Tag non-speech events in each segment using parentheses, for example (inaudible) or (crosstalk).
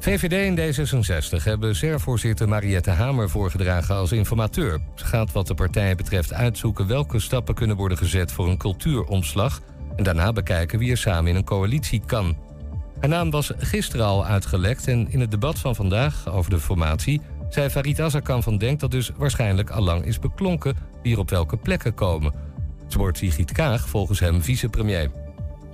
VVD en D66 hebben SER-voorzitter Mariette Hamer voorgedragen als informateur. Ze gaat wat de partijen betreft uitzoeken welke stappen kunnen worden gezet voor een cultuuromslag... en daarna bekijken wie er samen in een coalitie kan. Haar naam was gisteren al uitgelekt en in het debat van vandaag over de formatie... zei Farid Azarkan van Denk dat dus waarschijnlijk allang is beklonken... wie er op welke plekken komen. Ze wordt Sigrid Kaag volgens hem vicepremier.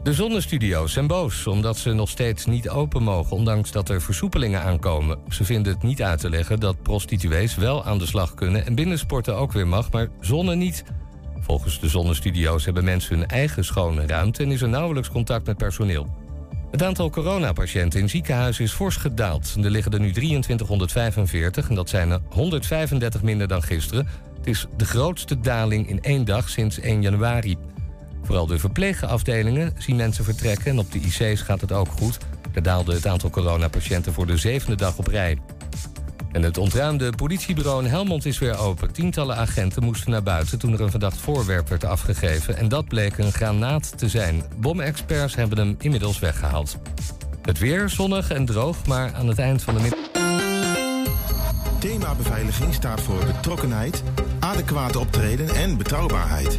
De zonnestudio's zijn boos omdat ze nog steeds niet open mogen, ondanks dat er versoepelingen aankomen. Ze vinden het niet uit te leggen dat prostituees wel aan de slag kunnen en binnensporten ook weer mag, maar zonne niet. Volgens de zonnestudio's hebben mensen hun eigen schone ruimte en is er nauwelijks contact met personeel. Het aantal coronapatiënten in ziekenhuizen is fors gedaald. Er liggen er nu 2345 en dat zijn er 135 minder dan gisteren. Het is de grootste daling in één dag sinds 1 januari. Vooral de verpleegafdelingen zien mensen vertrekken en op de IC's gaat het ook goed. Daar daalde het aantal coronapatiënten voor de zevende dag op rij. En het ontruimde politiebureau in Helmond is weer open. Tientallen agenten moesten naar buiten toen er een verdacht voorwerp werd afgegeven. En dat bleek een granaat te zijn. Bomexperts hebben hem inmiddels weggehaald. Het weer zonnig en droog, maar aan het eind van de middag. Thema beveiliging staat voor betrokkenheid, adequate optreden en betrouwbaarheid.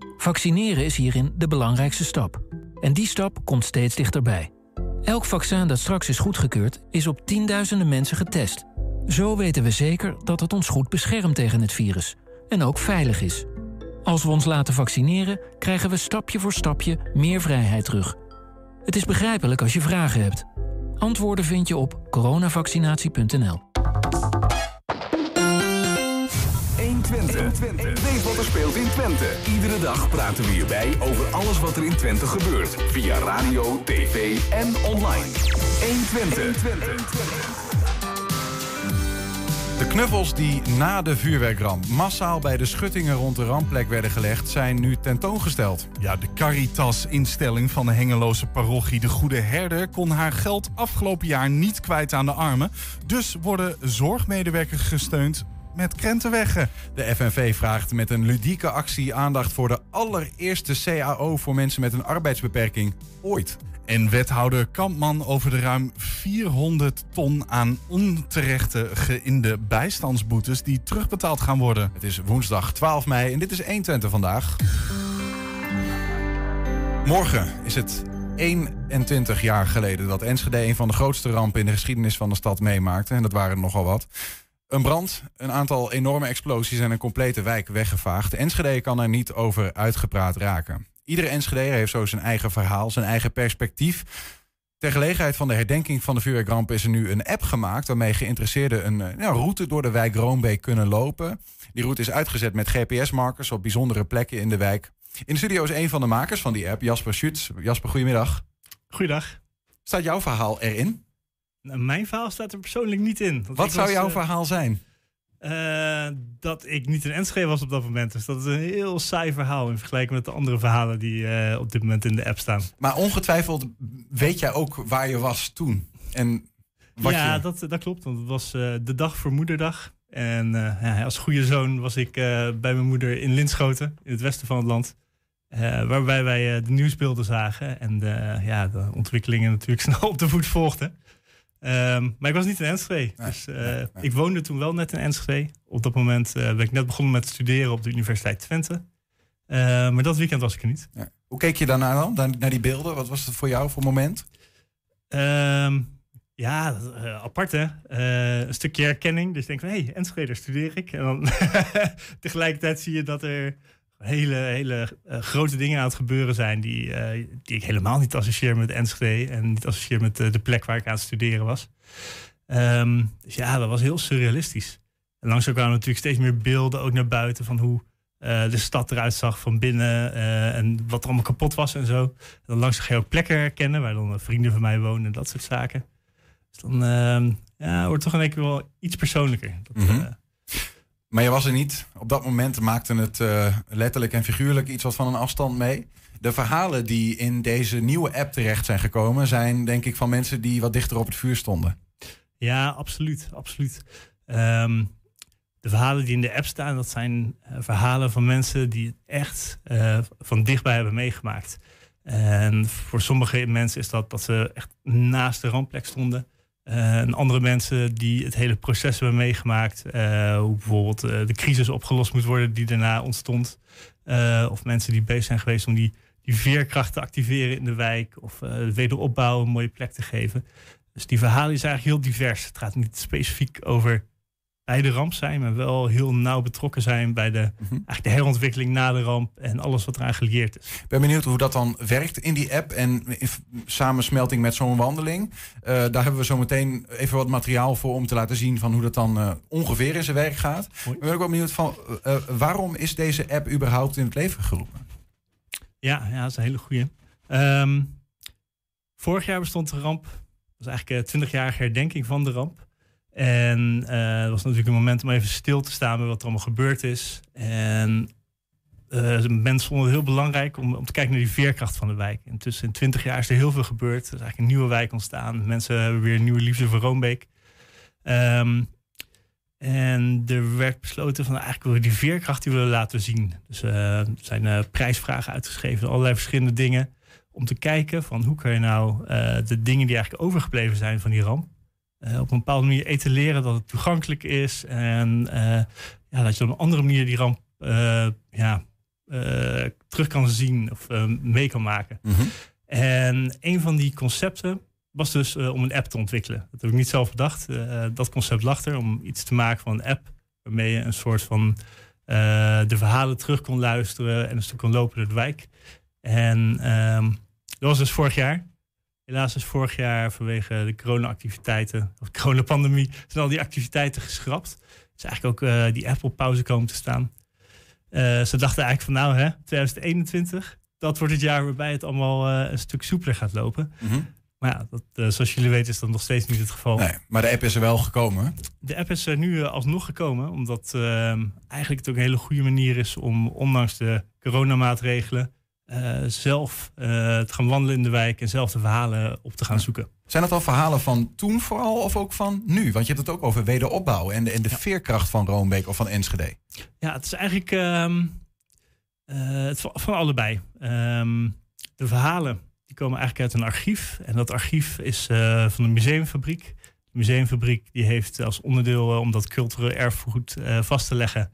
Vaccineren is hierin de belangrijkste stap. En die stap komt steeds dichterbij. Elk vaccin dat straks is goedgekeurd, is op tienduizenden mensen getest. Zo weten we zeker dat het ons goed beschermt tegen het virus. En ook veilig is. Als we ons laten vaccineren, krijgen we stapje voor stapje meer vrijheid terug. Het is begrijpelijk als je vragen hebt. Antwoorden vind je op coronavaccinatie.nl. Twente. Weet wat er speelt in Twente. Iedere dag praten we hierbij over alles wat er in Twente gebeurt. Via radio, tv en online. 1 Twente. De knuffels die na de vuurwerkramp massaal bij de schuttingen rond de rampplek werden gelegd, zijn nu tentoongesteld. Ja, de Caritas-instelling van de Hengeloze parochie De Goede Herder kon haar geld afgelopen jaar niet kwijt aan de armen. Dus worden zorgmedewerkers gesteund met krentenweggen. De FNV vraagt met een ludieke actie aandacht voor de allereerste CAO voor mensen met een arbeidsbeperking ooit. En wethouder Kampman over de ruim 400 ton aan onterechte geïnde bijstandsboetes die terugbetaald gaan worden. Het is woensdag 12 mei en dit is 120 vandaag. Morgen is het 21 jaar geleden dat Enschede een van de grootste rampen in de geschiedenis van de stad meemaakte. En dat waren er nogal wat. Een brand, een aantal enorme explosies en een complete wijk weggevaagd. Enschede kan er niet over uitgepraat raken. Iedere Enschede heeft zo zijn eigen verhaal, zijn eigen perspectief. Ter gelegenheid van de herdenking van de vuurwerkramp is er nu een app gemaakt... waarmee geïnteresseerden een uh, route door de wijk Roombeek kunnen lopen. Die route is uitgezet met GPS-markers op bijzondere plekken in de wijk. In de studio is een van de makers van die app, Jasper Schutz. Jasper, goedemiddag. Goeiedag. Staat jouw verhaal erin? Nou, mijn verhaal staat er persoonlijk niet in. Wat zou jouw eh, verhaal zijn? Uh, dat ik niet in Enschede was op dat moment. Dus dat is een heel saai verhaal in vergelijking met de andere verhalen die uh, op dit moment in de app staan. Maar ongetwijfeld weet jij ook waar je was toen. En wat ja, je... dat, dat klopt. Want het was de dag voor moederdag. En ja, als goede zoon was ik bij mijn moeder in Linschoten, in het westen van het land. waarbij wij de nieuwsbeelden zagen en de, ja, de ontwikkelingen natuurlijk (laughs) snel op de voet volgden. Um, maar ik was niet in Enschede. dus uh, ik woonde toen wel net in Enschede. Op dat moment uh, ben ik net begonnen met studeren op de Universiteit Twente. Uh, maar dat weekend was ik er niet. Ja. Hoe keek je daarna dan, naar die beelden? Wat was het voor jou voor moment? Um, ja, apart hè. een stukje herkenning. Dus ik denk van, hé, hey, Enschede, studeer ik. En dan (laughs) tegelijkertijd zie je dat er hele, hele uh, grote dingen aan het gebeuren zijn die, uh, die ik helemaal niet associeer met Enschede en niet associeer met uh, de plek waar ik aan het studeren was. Um, dus ja, dat was heel surrealistisch. En langzaam kwamen natuurlijk steeds meer beelden ook naar buiten van hoe de stad eruit zag van binnen en wat er allemaal kapot was en zo. En dan langzaam ga je ook plekken herkennen waar dan vrienden van mij wonen en dat soort zaken. Dus dan ehm, ja, wordt het toch een keer wel iets persoonlijker. Dat, Mhm. eh, Maar je was er niet. Op dat moment maakte het eh, letterlijk en figuurlijk iets wat van een afstand mee. De verhalen die in deze nieuwe app terecht zijn gekomen, zijn denk ik van mensen die wat dichter op het vuur stonden. Ja, absoluut. absoluut. Ehm, de verhalen die in de app staan, dat zijn eh, verhalen van mensen die het echt eh, van dichtbij hebben meegemaakt. En voor sommige mensen is dat dat ze echt naast de rampplek stonden. Eh, en andere mensen die het hele proces hebben meegemaakt. eh, hoe bijvoorbeeld eh, de crisis opgelost moet worden die daarna ontstond. Of mensen die bezig zijn geweest om die, die veerkracht te activeren in de wijk. Of de wederopbouw een mooie plek te geven. Dus die verhalen is eigenlijk heel divers. Het gaat niet specifiek over bij de ramp zijn, maar wel heel nauw betrokken zijn bij de, Mhm. eigenlijk de herontwikkeling na de ramp en alles wat eraan gelieerd is. Ik ben benieuwd hoe dat dan werkt in die app en in samensmelting met zo'n wandeling. Eh, daar hebben we zo meteen even wat materiaal voor om te laten zien van hoe dat dan eh, ongeveer in zijn werk gaat. Ik ben ook wel benieuwd van eh, waarom is deze app überhaupt in het leven geroepen? Ja, ja, dat is een hele goeie. Ehm, vorig jaar bestond de ramp. Dat was eigenlijk een 20-jarige herdenking van de ramp. En eh, het was natuurlijk een moment om even stil te staan bij wat er allemaal gebeurd is. En eh mensen vonden het heel belangrijk om, om te kijken naar die veerkracht van de wijk. Intussen in 20 jaar is er heel veel gebeurd. Er is eigenlijk een nieuwe wijk ontstaan. Mensen hebben weer een nieuwe liefde voor Roombeek. Ehm, en er werd besloten van eigenlijk willen we die veerkracht die willen laten zien. Dus eh, er zijn prijsvragen uitgeschreven, allerlei verschillende dingen. Om te kijken van hoe kan je nou de dingen die eigenlijk overgebleven zijn van die ramp. Eh, op een bepaalde manier etaleren dat het toegankelijk is. En eh, ja, dat je op een andere manier die ramp eh, ja, terug kan zien of mee kan maken. Mhm. En een van die concepten was dus om een app te ontwikkelen. Dat heb ik niet zelf bedacht. Dat concept lag er om iets te maken van een app. Waarmee je een soort van de verhalen terug kon luisteren en een stuk kon lopen door de wijk. En ehm, dat was dus vorig jaar. Helaas is vorig jaar vanwege de corona-activiteiten, of de coronapandemie, zijn al die activiteiten geschrapt. Dus eigenlijk ook eh, die app op pauze komen te staan. Eh, ze dachten eigenlijk van nou hè, 2021, dat wordt het jaar waarbij het allemaal eh, een stuk soepeler gaat lopen. Mhm. Maar ja, dat, zoals jullie weten is dat nog steeds niet het geval. Nee, maar de app is er wel gekomen. De app is er nu alsnog gekomen, omdat ehm, eigenlijk het ook een hele goede manier is om ondanks de coronamaatregelen eh, zelf eh, te gaan wandelen in de wijk en zelf de verhalen op te gaan zoeken. Zijn dat al verhalen van toen vooral of ook van nu? Want je hebt het ook over wederopbouw en de, en de veerkracht van Roombeek of van Enschede. Ja, het is eigenlijk ehm, eh, het van, van allebei. Ehm, de verhalen die komen eigenlijk uit een archief. En dat archief is van de museumfabriek. De museumfabriek die heeft als onderdeel om dat cultureel erfgoed vast te leggen...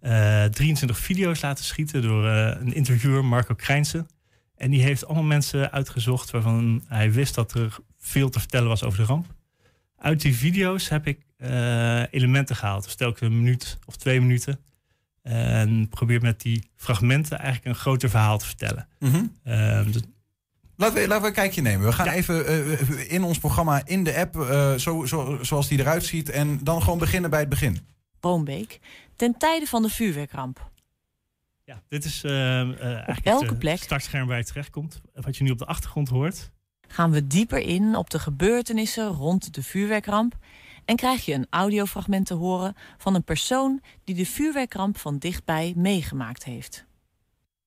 eh, 23 video's laten schieten door eh, een interviewer, Marco Krijnsen. En die heeft allemaal mensen uitgezocht waarvan hij wist dat er veel te vertellen was over de ramp. Uit die video's heb ik eh, elementen gehaald. Dus telkens een minuut of twee minuten. En probeer met die fragmenten eigenlijk een groter verhaal te vertellen. Ehm, dus- Laten we, laten we een kijkje nemen. We gaan Ja. even eh, in ons programma, in de app, eh, zo, zo, zoals die eruit ziet. En dan gewoon beginnen bij het begin. Roombeek, ten tijde van de vuurwerkramp. ja, dit is ehm, eh, eigenlijk welke het eh, plek? startscherm waar je terechtkomt. Wat je nu op de achtergrond hoort. Gaan we dieper in op de gebeurtenissen rond de vuurwerkramp en krijg je een audiofragment te horen van een persoon die de vuurwerkramp van dichtbij meegemaakt heeft.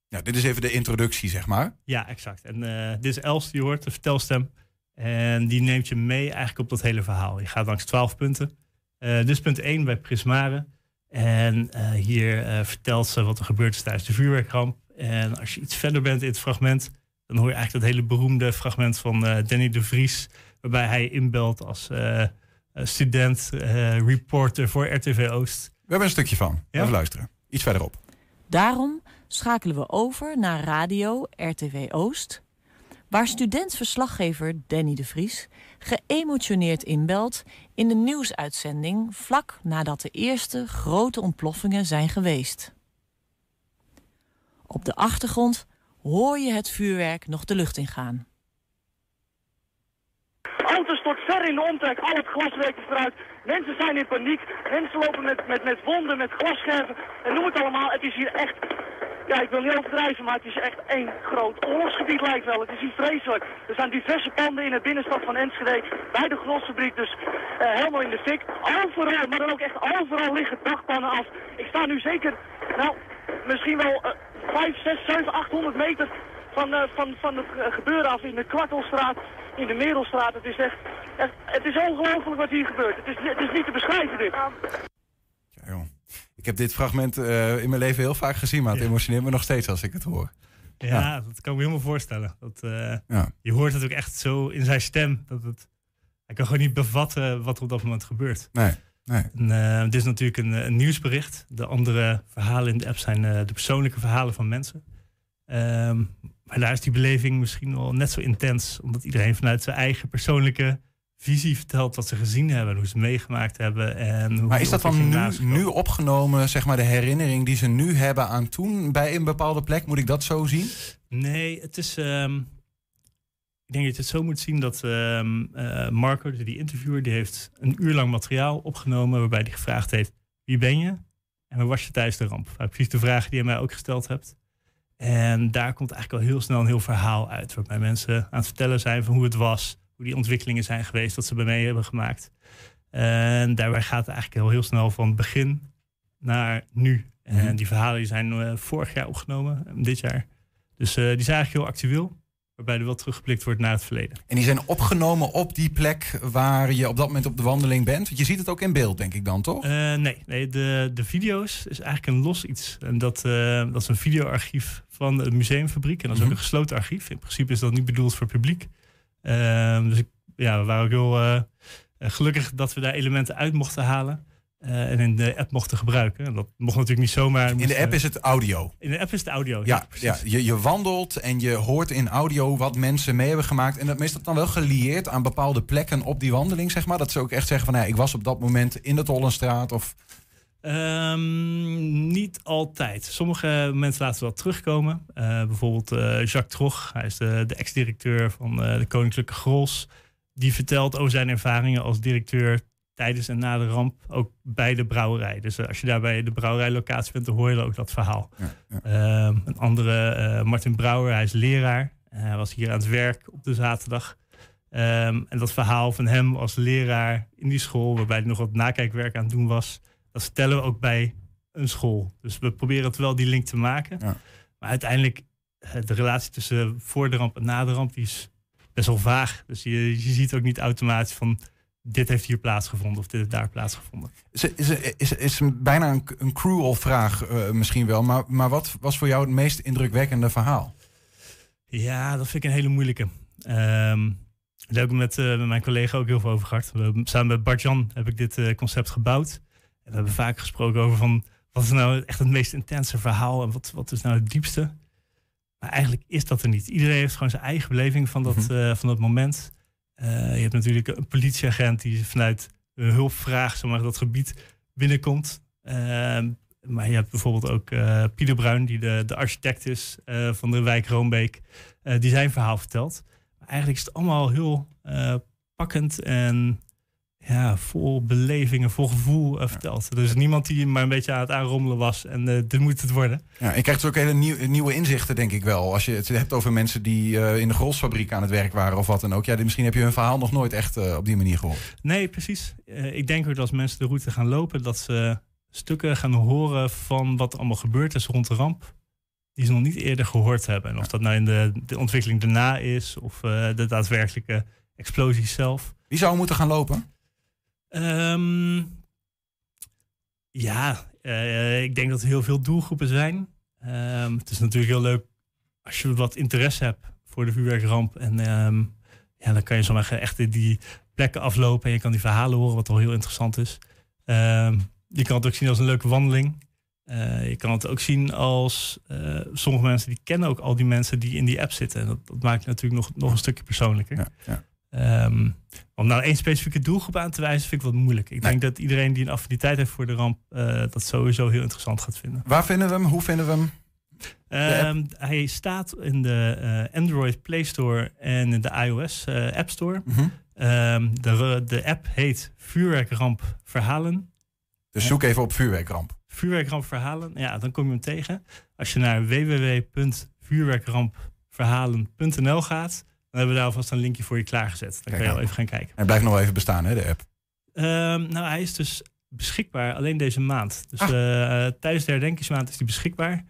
Ja, dit is even de introductie, zeg maar. Ja, exact. En eh, dit is Els, die hoort, de vertelstem. En die neemt je mee eigenlijk op dat hele verhaal. Je gaat langs twaalf punten. Eh dit is punt 1 bij Prismare. En eh, hier eh, vertelt ze wat er gebeurd is tijdens de vuurwerkramp. En als je iets verder bent in het fragment, dan hoor je eigenlijk dat hele beroemde fragment van eh, Danny de Vries. Waarbij hij inbelt als student, eh, reporter voor RTV Oost. We hebben een stukje van. Ja? Even luisteren. Iets verderop. Daarom schakelen we over naar radio RTV Oost, waar student-verslaggever Danny de Vries geëmotioneerd inbelt in de nieuwsuitzending vlak nadat de eerste grote ontploffingen zijn geweest. Op de achtergrond hoor je het vuurwerk nog de lucht ingaan. Auto's tot ver in de omtrek, al het is eruit. Mensen zijn in paniek. Mensen lopen met, met, met wonden, met glasscherven. En noem het allemaal. Het is hier echt ja, ik wil niet overdrijven, maar het is echt één groot oorlogsgebied lijkt wel. Het is hier vreselijk. Er zijn diverse panden in de binnenstad van Enschede, bij de grosfabriek, dus eh, helemaal in de fik. Overal, maar dan ook echt overal liggen dagpannen af. Ik sta nu zeker, nou, misschien wel uh, 5, 6, 7, 800 meter van, uh, van, van het uh, gebeuren af in de Kwartelstraat, in de Merelstraat. Het is echt, echt het is ongelooflijk wat hier gebeurt. Het is, het is niet te beschrijven dit. Ja, joh. Ik heb dit fragment uh, in mijn leven heel vaak gezien, maar het ja. emotioneert me nog steeds als ik het hoor. Ja, ja. dat kan ik me helemaal voorstellen. Dat, ja. Je hoort het ook echt zo in zijn stem. Dat het, hij kan gewoon niet bevatten wat er op dat moment gebeurt. Nee. Nee. En, uh, dit is natuurlijk een, een, nieuwsbericht. De andere verhalen in de app zijn uh, de persoonlijke verhalen van mensen. Um, maar daar is die beleving misschien wel net zo intens, omdat iedereen vanuit zijn eigen persoonlijke visie vertelt wat ze gezien hebben, hoe ze meegemaakt hebben. En hoe maar is dat dan nu, nu, opgenomen, zeg maar, de herinnering die ze nu hebben aan toen bij een bepaalde plek? Moet ik dat zo zien? Nee, het is. Um, ik denk dat je het zo moet zien dat um, uh, Marco, die interviewer, die heeft een uur lang materiaal opgenomen waarbij hij gevraagd heeft: wie ben je en waar was je tijdens de ramp? Nou, precies de vraag die je mij ook gesteld hebt. En daar komt eigenlijk al heel snel een heel verhaal uit, waarbij mensen aan het vertellen zijn van hoe het was, hoe die ontwikkelingen zijn geweest, dat ze bij mee hebben gemaakt. En daarbij gaat het eigenlijk heel, heel snel van begin naar nu. En Mhm. die verhalen die zijn uh, vorig jaar opgenomen, dit jaar. Dus uh, die zijn eigenlijk heel actueel, waarbij er wel teruggeblikt wordt naar het verleden. En die zijn opgenomen op die plek waar je op dat moment op de wandeling bent? Want je ziet het ook in beeld, denk ik dan, toch? Uh, nee, nee de, de video's is eigenlijk een los iets. En dat, uh, dat is een videoarchief van de museumfabriek. En dat is ook een gesloten archief. In principe is dat niet bedoeld voor publiek. Uh, dus ik, ja, we waren ook heel uh, gelukkig dat we daar elementen uit mochten halen. Uh, en in de app mochten gebruiken. En dat mocht natuurlijk niet zomaar. In de app is het audio. In de app is het audio. Ja, ja, ja je, je, wandelt en je hoort in audio wat mensen mee hebben gemaakt. En dat is dat dan wel gelieerd aan bepaalde plekken op die wandeling, zeg maar? Dat ze ook echt zeggen van, ja, ik was op dat moment in de Tollenstraat of... Um, niet altijd. Sommige mensen laten wel terugkomen. Uh, bijvoorbeeld Jacques Trog, hij is de, de ex-directeur van de Koninklijke Grols. Die vertelt over zijn ervaringen als directeur tijdens en na de ramp, ook bij de brouwerij. Dus als je daar bij de brouwerijlocatie bent, dan hoor je ook dat verhaal. Ja, ja. Um, een andere, Martin Brouwer, hij is leraar. hij was hier aan het werk op de zaterdag. Um, en dat verhaal van hem als leraar in die school, waarbij hij nog wat nakijkwerk aan het doen was dat vertellen we ook bij een school. Dus we proberen het wel die link te maken. Ja. Maar uiteindelijk, de relatie tussen voor de ramp en na de ramp, die is best wel vaag. Dus je, je ziet ook niet automatisch van dit heeft hier plaatsgevonden of dit heeft daar plaatsgevonden. Is, is, is, is bijna een, een cruel vraag uh, misschien wel, maar, maar wat was voor jou het meest indrukwekkende verhaal? Ja, dat vind ik een hele moeilijke. Um, daar heb ik met, uh, met mijn collega ook heel veel over gehad. We, samen met Bart-Jan heb ik dit uh, concept gebouwd. En we hebben vaak gesproken over van wat is nou echt het meest intense verhaal en wat, wat is nou het diepste. Maar eigenlijk is dat er niet. Iedereen heeft gewoon zijn eigen beleving van dat, Mhm. van dat moment. Uh, je hebt natuurlijk een politieagent die vanuit hulpvraag zeg dat gebied binnenkomt. Uh, maar je hebt bijvoorbeeld ook uh, Pieter Bruin, die de, de architect is uh, van de wijk Roombeek, die zijn verhaal vertelt. Eigenlijk is het allemaal heel pakkend en ja, vol beleving en vol gevoel uh, verteld. Er is niemand die maar een beetje aan het aanrommelen was en uh, dit moet het worden. Ja, je krijgt ook hele nieuw, nieuwe inzichten, denk ik wel. Als je het hebt over mensen die uh, in de grolsfabriek aan het werk waren of wat dan ook. Ja, misschien heb je hun verhaal nog nooit echt op die manier gehoord. Nee, precies. Ik denk ook dat als mensen de route gaan lopen, dat ze stukken gaan horen van wat er allemaal gebeurd is rond de ramp. Die ze nog niet eerder gehoord hebben. En of dat nou in de, de ontwikkeling daarna is of de daadwerkelijke explosie zelf. Wie zou moeten gaan lopen? Um, ja, uh, ik denk dat er heel veel doelgroepen zijn. Um, het is natuurlijk heel leuk als je wat interesse hebt voor de vuurwerkramp. En um, ja, dan kan je zo maar echt die plekken aflopen en je kan die verhalen horen, wat al heel interessant is. je kan het ook zien als een leuke wandeling. Uh, je kan het ook zien als uh, sommige mensen die kennen ook al die mensen die in die app zitten. En dat, maakt natuurlijk nog, nog een stukje persoonlijker. Ja, ja. Um, om nou één specifieke doelgroep aan te wijzen, vind ik wat moeilijk. Ik nee. denk dat iedereen die een affiniteit heeft voor de ramp, uh, dat sowieso heel interessant gaat vinden. Waar vinden we hem? Hoe vinden we hem? Um, hij staat in de uh, Android Play Store en in de iOS uh, App Store. Mm -hmm. um, de, de app heet Vuurwerkramp Verhalen. Dus zoek even op vuurwerkramp. vuurwerkrampverhalen, ja, dan kom je hem tegen. Als je naar www.vuurwerkrampverhalen.nl gaat, dan hebben we daar alvast een linkje voor je klaargezet. Dan kan je al even gaan kijken. Hij blijft nog even bestaan, hè, de app? Ehm, nou, hij is dus beschikbaar alleen deze maand. Dus Ah. eh, tijdens de herdenkingsmaand is hij beschikbaar.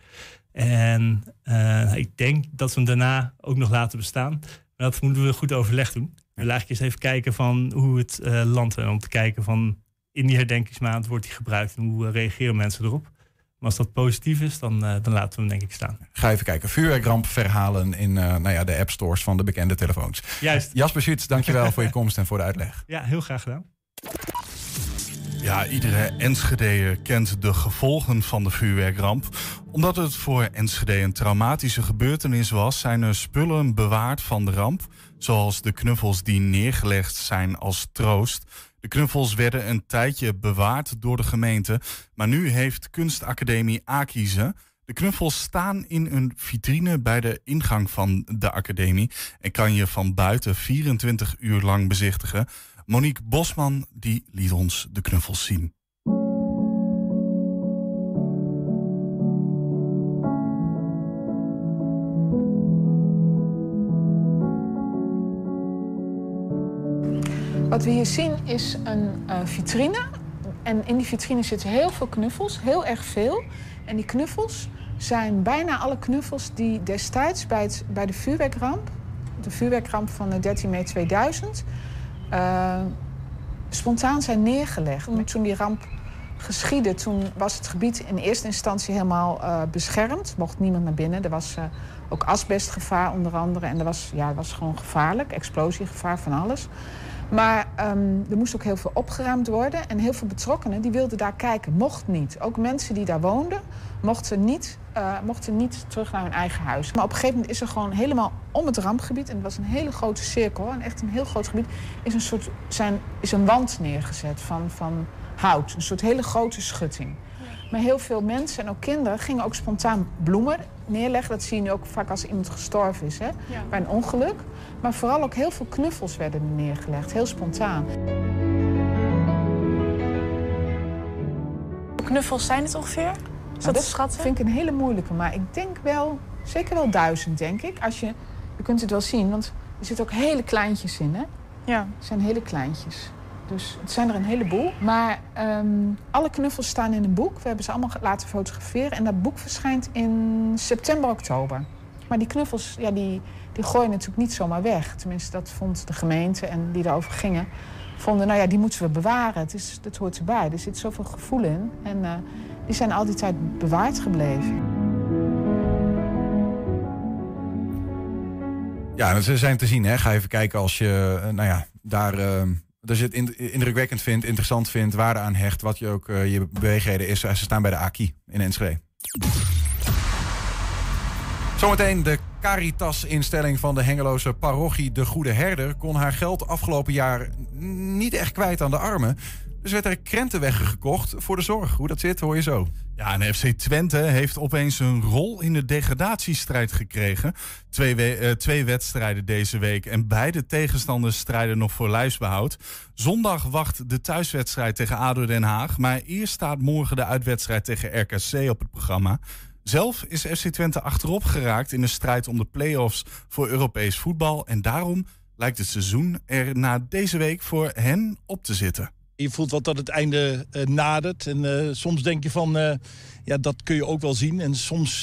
En eh, ik denk dat we hem daarna ook nog laten bestaan. Maar dat moeten we goed overleg doen. We willen eigenlijk eens even kijken van hoe het eh landt. En om te kijken van in die herdenkingsmaand wordt hij gebruikt. En hoe reageren mensen erop. Maar als dat positief is, dan, eh, dan laten we hem denk ik staan. Ga even kijken. Vuurwerkramp-verhalen in eh, nou ja, de app stores van de bekende telefoons. Juist. Jasper Schütz, dankjewel voor je (laughs) komst en voor de uitleg. Ja, heel graag gedaan. Ja, iedere Enschedeër kent de gevolgen van de vuurwerkramp. Omdat het voor Enschede een traumatische gebeurtenis was, zijn er spullen bewaard van de ramp. Zoals de knuffels die neergelegd zijn als troost. De knuffels werden een tijdje bewaard door de gemeente. Maar nu heeft kunstacademie Aki ze. De knuffels staan in een vitrine bij de ingang van de academie. En kan je van buiten 24 uur lang bezichtigen. Monique Bosman die liet ons de knuffels zien. Wat we hier zien is een eh, vitrine. En in die vitrine zitten heel veel knuffels, heel erg veel. En die knuffels zijn bijna alle knuffels die destijds bij, het, bij de vuurwerkramp... de vuurwerkramp van de 13 mei 2000... eh, spontaan zijn neergelegd. Toen die ramp geschiedde, toen was het gebied in eerste instantie helemaal eh, beschermd. Mocht niemand naar binnen. Er was ook asbestgevaar onder andere. En er was, ja, het was gewoon gevaarlijk, explosiegevaar van alles. Maar ehm, er moest ook heel veel opgeruimd worden. En heel veel betrokkenen die wilden daar kijken. Mocht niet. Ook mensen die daar woonden, mochten niet, eh, mochten niet terug naar hun eigen huis. Maar op een gegeven moment is er gewoon helemaal om het rampgebied... en het was een hele grote cirkel, en echt een heel groot gebied... is een, soort, zijn, is een wand neergezet van, van hout. Een soort hele grote schutting. Maar heel veel mensen en ook kinderen gingen ook spontaan bloemen neerleggen. Dat zie je nu ook vaak als iemand gestorven is, hè? bij een ongeluk. Maar vooral ook heel veel knuffels werden er neergelegd, heel spontaan. Hoeveel knuffels zijn het ongeveer? Is Nou, dat dat te schatten? vind ik een hele moeilijke, maar ik denk wel, zeker wel duizend, denk ik. Als je, je kunt het wel zien, want er zitten ook hele kleintjes in, hè? Ja. Het zijn hele kleintjes. Dus het zijn er een heleboel. Maar ehm, alle knuffels staan in een boek. We hebben ze allemaal laten fotograferen. En dat boek verschijnt in september, oktober. Maar die knuffels, ja, die, die gooi je natuurlijk niet zomaar weg. Tenminste, dat vond de gemeente en die daarover gingen. Vonden, nou ja, die moeten we bewaren. Het is, dat hoort erbij. Er zit zoveel gevoel in. En eh, die zijn al die tijd bewaard gebleven. Ja, ze zijn te zien. Hè. Ga even kijken als je eh, nou ja, daar, eh, als je het in- indrukwekkend vindt, interessant vindt, waarde aan hecht, wat je ook eh, je beweegreden is. Eh, Ze staan bij de AKI in Enschede. Zometeen de Caritas-instelling van de Hengeloze parochie De Goede Herder kon haar geld afgelopen jaar niet echt kwijt aan de armen. Dus werd er krentenweggen gekocht voor de zorg. Hoe dat zit, hoor je zo. Ja, en FC Twente heeft opeens een rol in de degradatiestrijd gekregen. Twee, we- eh, twee wedstrijden deze week en beide tegenstanders strijden nog voor lijfsbehoud. Zondag wacht de thuiswedstrijd tegen ADO Den Haag. Maar eerst staat morgen de uitwedstrijd tegen RKC op het programma. Zelf is FC Twente achterop geraakt in de strijd om de play-offs voor Europees voetbal. En daarom lijkt het seizoen er na deze week voor hen op te zitten. Je voelt wat dat het einde eh, nadert. En eh, soms denk je van, eh, ja, dat kun je ook wel zien. En soms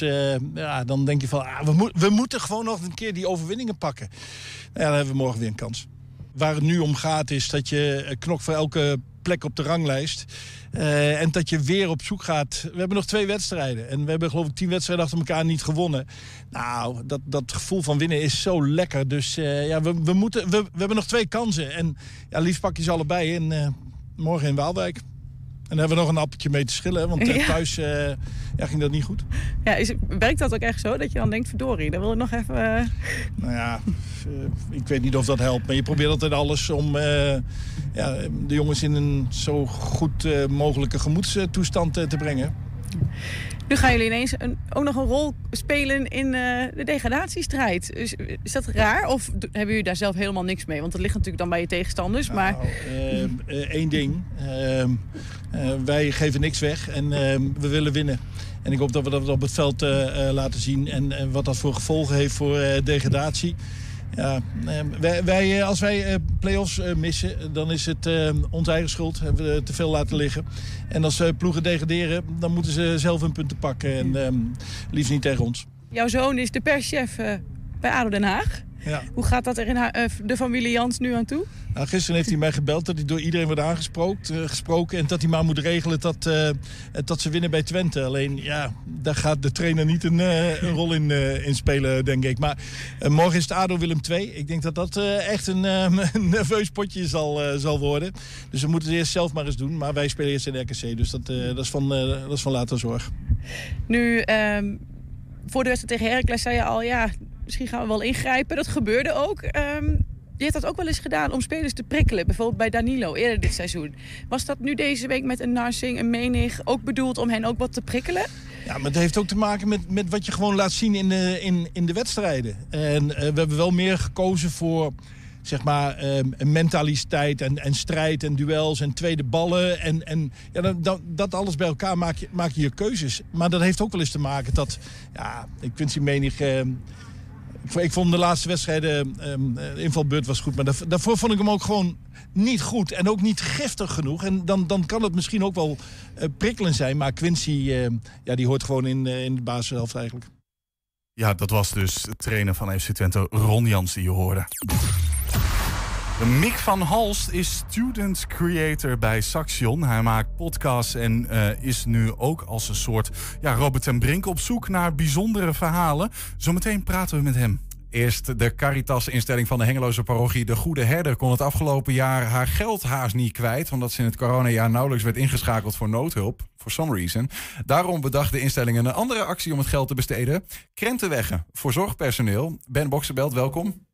ja, dan denk je van, ah, we, we moeten gewoon nog een keer die overwinningen pakken. Nou ja, dan hebben we morgen weer een kans. Waar het nu om gaat is dat je knokt voor elke plek op de ranglijst. En dat je weer op zoek gaat. We hebben nog twee wedstrijden. En we hebben geloof ik tien wedstrijden achter elkaar niet gewonnen. Nou, dat, dat gevoel van winnen is zo lekker. Dus ja, we, we, moeten, we, we hebben nog twee kansen. En ja, liefst pak je ze allebei eh, morgen in Waalwijk. En daar hebben we nog een appeltje mee te schillen. Want eh, Ja. thuis eh, ja, ging dat niet goed. Ja, is, werkt dat ook echt zo dat je dan denkt, verdorie, dan wil ik nog even... eh, Nou ja, ik weet niet of dat helpt. Maar je probeert altijd alles om ja, de jongens in een zo goed mogelijke gemoedstoestand te brengen. Nu gaan jullie ineens een, ook nog een rol spelen in uh, de degradatiestrijd. Is, is, dat raar of hebben jullie daar zelf helemaal niks mee? Want dat ligt natuurlijk dan bij je tegenstanders. Nou, maar... Eén ding. Ehm, wij geven niks weg en ehm, we willen winnen. En ik hoop dat we dat op het veld laten zien. En wat dat voor gevolgen heeft voor degradatie. Ja, ehm, wij, eh, als wij eh, play-offs eh, missen, dan is het onze eigen schuld. Hebben we te veel laten liggen. En als ploegen degraderen, dan moeten ze zelf hun punten pakken. En ehm, liefst niet tegen ons. Jouw zoon is de perschef bij ADO Den Haag. Ja. Hoe gaat dat er in uh, de familie Jans nu aan toe? Nou, gisteren heeft hij mij gebeld dat hij door iedereen wordt aangesproken. Uh, gesproken, en dat hij maar moet regelen dat, uh, dat ze winnen bij Twente. Alleen, ja, daar gaat de trainer niet een, een rol in, in, spelen, denk ik. Maar morgen is het ADO Willem 2. Ik denk dat dat echt een, (laughs) een, nerveus potje zal, zal worden. Dus we moeten het eerst zelf maar eens doen. Maar wij spelen eerst in de RKC, dus dat, dat, is, van, dat is van later zorg. Nu, um, voor de wedstrijd tegen Heracles zei je al... ja misschien gaan we wel ingrijpen. Dat gebeurde ook. Um, je hebt dat ook wel eens gedaan om spelers te prikkelen. Bijvoorbeeld bij Danilo eerder dit seizoen. Was dat nu deze week met een Narsing, een Menig... ook bedoeld om hen ook wat te prikkelen? Ja, maar het heeft ook te maken met, met wat je gewoon laat zien in de, in, in de wedstrijden. En uh, we hebben wel meer gekozen voor zeg maar, um, mentaliteit en, en strijd en duels en tweede ballen. En, en ja, dan, dat, dat alles bij elkaar maak je, maak je je keuzes. Maar dat heeft ook wel eens te maken dat, ja, ik vind die menig... Uh, ik vond de laatste wedstrijden, de invalbeurt was goed. Maar daarvoor vond ik hem ook gewoon niet goed. En ook niet giftig genoeg. En dan, dan kan het misschien ook wel uh, prikkelend zijn. Maar Quincy, uh, ja, die hoort gewoon in, uh, in de basishelft eigenlijk. Ja, dat was dus trainer van FC Twente, Ron Jans, die je hoorde. Mick van Halst is student creator bij Saxion. Hij maakt podcasts en uh, is nu ook als een soort ja, Robert en Brink op zoek naar bijzondere verhalen. Zometeen praten we met hem. Eerst de Caritas-instelling van de Hengeloze parochie De Goede Herder kon het afgelopen jaar haar geld haast niet kwijt, omdat ze in het coronajaar nauwelijks werd ingeschakeld voor noodhulp, for some reason. Daarom bedacht de instelling een andere actie om het geld te besteden. Krentenweggen voor zorgpersoneel. Ben Boksenbelt, welkom.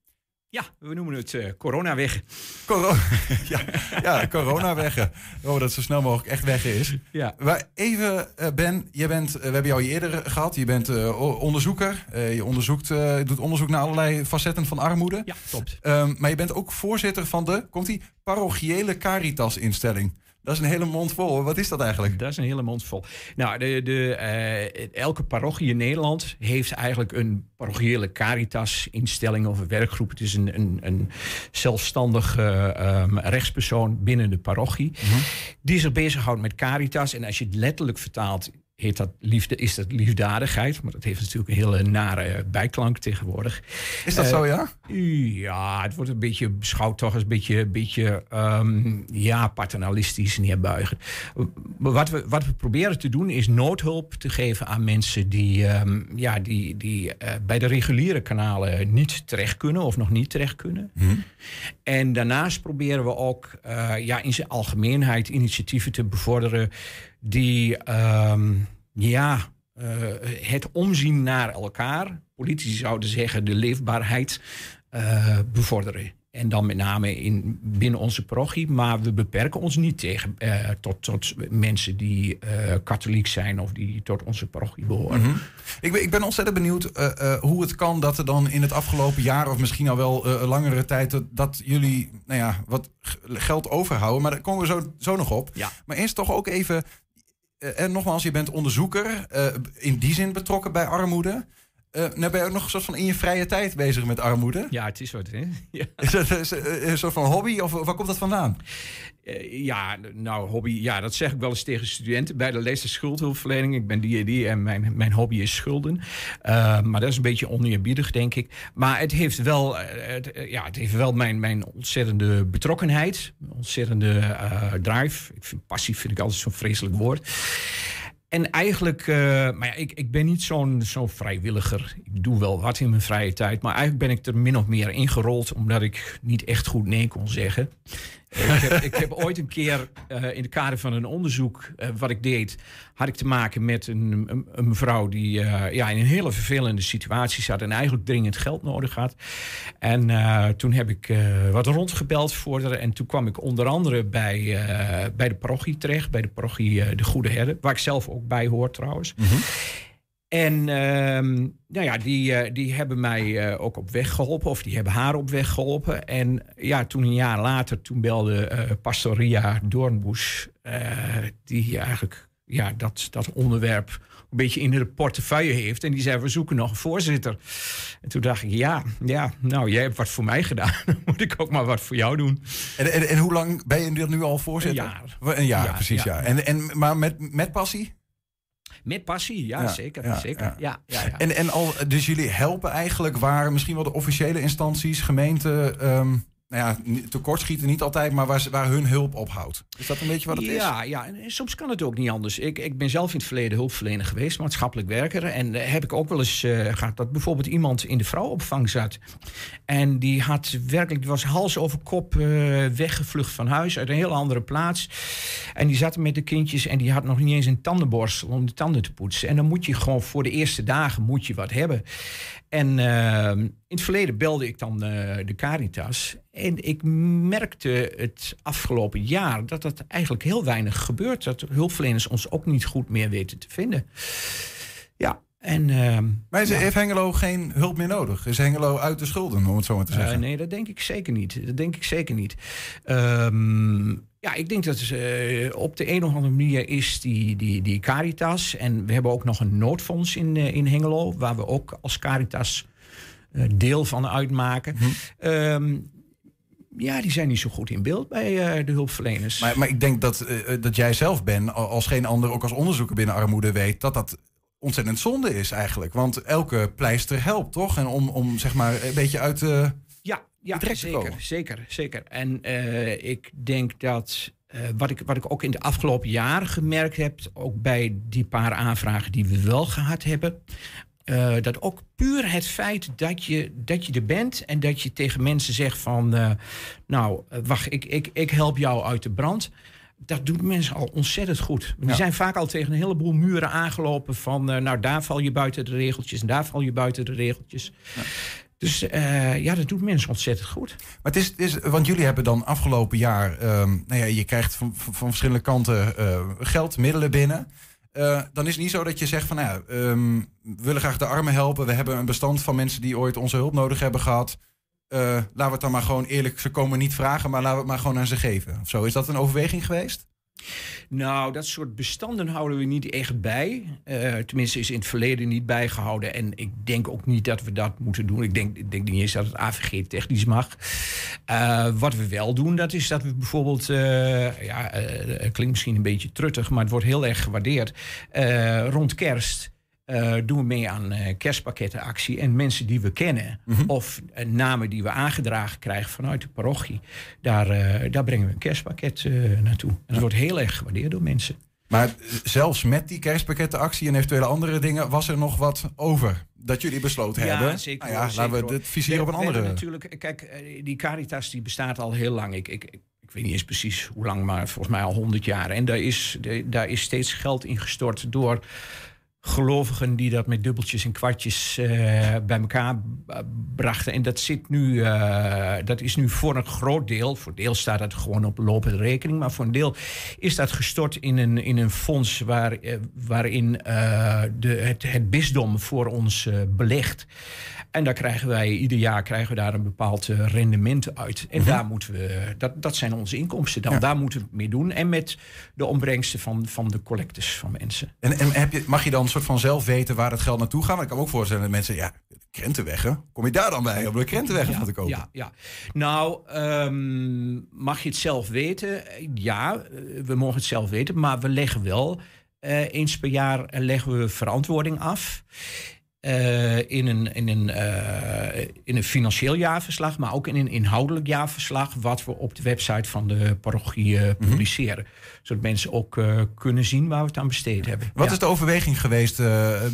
Ja, we noemen het uh, coronaweg. Corona, (laughs) ja, ja, coronaweggen. Oh, dat zo snel mogelijk echt weg is. Ja. Maar even, uh, Ben, je bent, uh, we hebben jou eerder gehad. Je bent onderzoeker. je onderzoekt, doet onderzoek naar allerlei facetten van armoede. Ja, klopt. Um, maar je bent ook voorzitter van de, komt die, parochiële Caritas-instelling. Dat is een hele mond vol. Wat is dat eigenlijk? Dat is een hele mond vol. Nou, de, de, uh, elke parochie in Nederland heeft eigenlijk een parochiële caritas-instelling of een werkgroep. Het is een, een, een zelfstandig uh, um, rechtspersoon binnen de parochie. Mm -hmm. Die zich bezighoudt met caritas. En als je het letterlijk vertaalt heet dat liefde, is dat liefdadigheid. Maar dat heeft natuurlijk een hele nare bijklank tegenwoordig. Is dat uh, zo, ja? Ja, het wordt een beetje beschouwd toch als een beetje, beetje um, ja, paternalistisch, neerbuigen. Wat we, wat we proberen te doen is noodhulp te geven aan mensen die, um, ja, die, die uh, bij de reguliere kanalen niet terecht kunnen of nog niet terecht kunnen. Hmm. En daarnaast proberen we ook uh, ja, in zijn algemeenheid initiatieven te bevorderen die um, ja, uh, het omzien naar elkaar, politici zouden zeggen de leefbaarheid, uh, bevorderen. En dan met name in, binnen onze parochie. Maar we beperken ons niet tegen, uh, tot, tot mensen die uh, katholiek zijn of die tot onze parochie behoren. Mm -hmm. ik, ben, ik ben ontzettend benieuwd uh, hoe het kan dat er dan in het afgelopen jaar, of misschien al wel langere tijd, dat jullie nou ja, wat geld overhouden. Maar daar komen we zo, zo nog op. Ja. Maar eerst toch ook even en nogmaals, je bent onderzoeker, uh, in die zin betrokken bij armoede. Uh, nou ben je ook nog een soort van in je vrije tijd bezig met armoede. Ja, het is wat. Hè? (laughs) Ja. Is dat een soort van hobby of waar komt dat vandaan? Uh, ja, nou, hobby, ja, dat zeg ik wel eens tegen studenten bij de lezer schuldhulpverlening. Ik ben die en mijn, mijn hobby is schulden. Uh, maar dat is een beetje oneerbiedig, denk ik. Maar het heeft wel, het, ja, het heeft wel mijn, mijn ontzettende betrokkenheid, ontzettende drive. Ik vind passief vind ik altijd zo'n vreselijk woord. En eigenlijk, maar ja, ik, ik ben niet zo'n zo'n vrijwilliger. Ik doe wel wat in mijn vrije tijd. Maar eigenlijk ben ik er min of meer ingerold, omdat ik niet echt goed nee kon zeggen. Ik, heb, ik heb ooit een keer uh, in het kader van een onderzoek uh, wat ik deed, had ik te maken met een, een, mevrouw die uh, ja, in een hele vervelende situatie zat en eigenlijk dringend geld nodig had. En toen heb ik wat rondgebeld voor haar en toen kwam ik onder andere bij, bij de parochie terecht, bij de parochie De Goede Herde, waar ik zelf ook bij hoor trouwens. -hmm. En uh, nou ja, die, uh, die hebben mij uh, ook op weg geholpen, of die hebben haar op weg geholpen. En ja, toen een jaar later, toen belde uh, Pastoria Doornboes, die eigenlijk ja, dat, dat onderwerp een beetje in de portefeuille heeft. En die zei, we zoeken nog een voorzitter. En toen dacht ik, ja, ja nou, jij hebt wat voor mij gedaan. (laughs) Dan moet ik ook maar wat voor jou doen. En, en, en hoe lang ben je nu al voorzitter? Een jaar. Een jaar, ja, precies, ja. ja. En, en, maar met, met passie? Met passie, ja, ja zeker. Ja, zeker. Ja. Ja, En, en al, dus jullie helpen eigenlijk waar misschien wel de officiële instanties, gemeenten, um, nou ja, tekortschieten niet altijd, maar waar, waar hun hulp ophoudt. Is dat een beetje wat het ja, is? Ja, en soms kan het ook niet anders. Ik, ik ben zelf in het verleden hulpverlener geweest, maatschappelijk werker. En uh, heb ik ook wel eens uh, gehad dat bijvoorbeeld iemand in de vrouwenopvang zat. En die had werkelijk, die was hals over kop uh, weggevlucht van huis uit een heel andere plaats. En die zat met de kindjes en die had nog niet eens een tandenborstel om de tanden te poetsen. En dan moet je gewoon voor de eerste dagen moet je wat hebben. En uh, in het verleden belde ik dan de Caritas. En ik merkte het afgelopen jaar dat dat eigenlijk heel weinig gebeurt. Dat hulpverleners ons ook niet goed meer weten te vinden. Ja, en, uh, maar is, heeft Hengelo geen hulp meer nodig? Is Hengelo uit de schulden, om het zo maar te zeggen? Uh, nee, dat denk ik zeker niet. Dat denk ik zeker niet. Um, ja, ik denk dat uh, op de een of andere manier is die, die, die Caritas. En we hebben ook nog een noodfonds in, uh, in Hengelo, waar we ook als Caritas deel van uitmaken. Hm. Um, ja, die zijn niet zo goed in beeld bij de hulpverleners. Maar, maar ik denk dat, dat jij zelf bent, als geen ander, ook als onderzoeker binnen armoede weet, dat dat ontzettend zonde is eigenlijk. Want elke pleister helpt, toch? En om, om zeg maar een beetje uit de. Ja, ja zeker, zeker, zeker. En uh, ik denk dat uh, wat, ik, wat ik ook in de afgelopen jaren gemerkt heb, ook bij die paar aanvragen die we wel gehad hebben. Uh, dat ook puur het feit dat je, dat je er bent en dat je tegen mensen zegt van, nou, wacht, ik, ik, ik help jou uit de brand dat doet mensen al ontzettend goed. Die ja. zijn vaak al tegen een heleboel muren aangelopen van... Uh, nou, daar val je buiten de regeltjes en daar val je buiten de regeltjes. Ja. Dus uh, ja, dat doet mensen ontzettend goed. Maar het is, het is want jullie hebben dan afgelopen jaar... Um, nou ja, je krijgt van, van, van verschillende kanten uh, geld, middelen binnen... Uh, dan is het niet zo dat je zegt van, nou ja, um, we willen graag de armen helpen. We hebben een bestand van mensen die ooit onze hulp nodig hebben gehad. Uh, laten we het dan maar gewoon eerlijk, ze komen niet vragen, maar laten we het maar gewoon aan ze geven. Zo. Is dat een overweging geweest? Nou, dat soort bestanden houden we niet echt bij. Uh, tenminste, is in het verleden niet bijgehouden. En ik denk ook niet dat we dat moeten doen. Ik denk, denk niet eens dat het AVG technisch mag. Uh, wat we wel doen, dat is dat we bijvoorbeeld... Uh, ja, klinkt misschien een beetje truttig, maar het wordt heel erg gewaardeerd. rond kerst uh, doen we mee aan uh, kerstpakkettenactie. En mensen die we kennen, mm -hmm. of uh, namen die we aangedragen krijgen vanuit de parochie, daar, daar brengen we een kerstpakket naartoe. En dat wordt heel erg gewaardeerd door mensen. Maar zelfs met die kerstpakkettenactie en eventuele andere dingen, was er nog wat over? Dat jullie besloten ja, hebben. Zeker, nou ja, zeker, laten we het vizier op een andere. Natuurlijk, kijk, die Caritas die bestaat al heel lang. Ik, ik, ik weet niet eens precies hoe lang, maar volgens mij al honderd jaar. En daar is, daar is steeds geld in gestort door gelovigen die dat met dubbeltjes en kwartjes uh, bij elkaar brachten. En dat, zit nu, uh, dat is nu voor een groot deel, voor deel staat het gewoon op lopende rekening, maar voor een deel is dat gestort in een, in een fonds waar, uh, waarin de, het, het bisdom voor ons belegt. En daar krijgen wij ieder jaar krijgen we daar een bepaald rendement uit. En mm -hmm. daar moeten we, dat, dat zijn onze inkomsten dan. Ja. Daar moeten we mee doen. En met de opbrengsten van, van de collectes van mensen. En, en heb je, mag je dan soort van zelf weten waar het geld naartoe gaat? Maar ik kan me ook voorstellen dat mensen, ja, krentenweggen. Kom je daar dan bij om de krentenweggen ja, te kopen? Ja, ja. Nou, um, mag je het zelf weten? Ja, we mogen het zelf weten. Maar we leggen wel, uh, eens per jaar leggen we verantwoording af. Uh, in, een, in, een, uh, in een financieel jaarverslag, maar ook in een inhoudelijk jaarverslag, wat we op de website van de parochie uh, publiceren. Mm -hmm. Zodat mensen ook kunnen zien waar we het aan besteed hebben. Wat ja. is de overweging geweest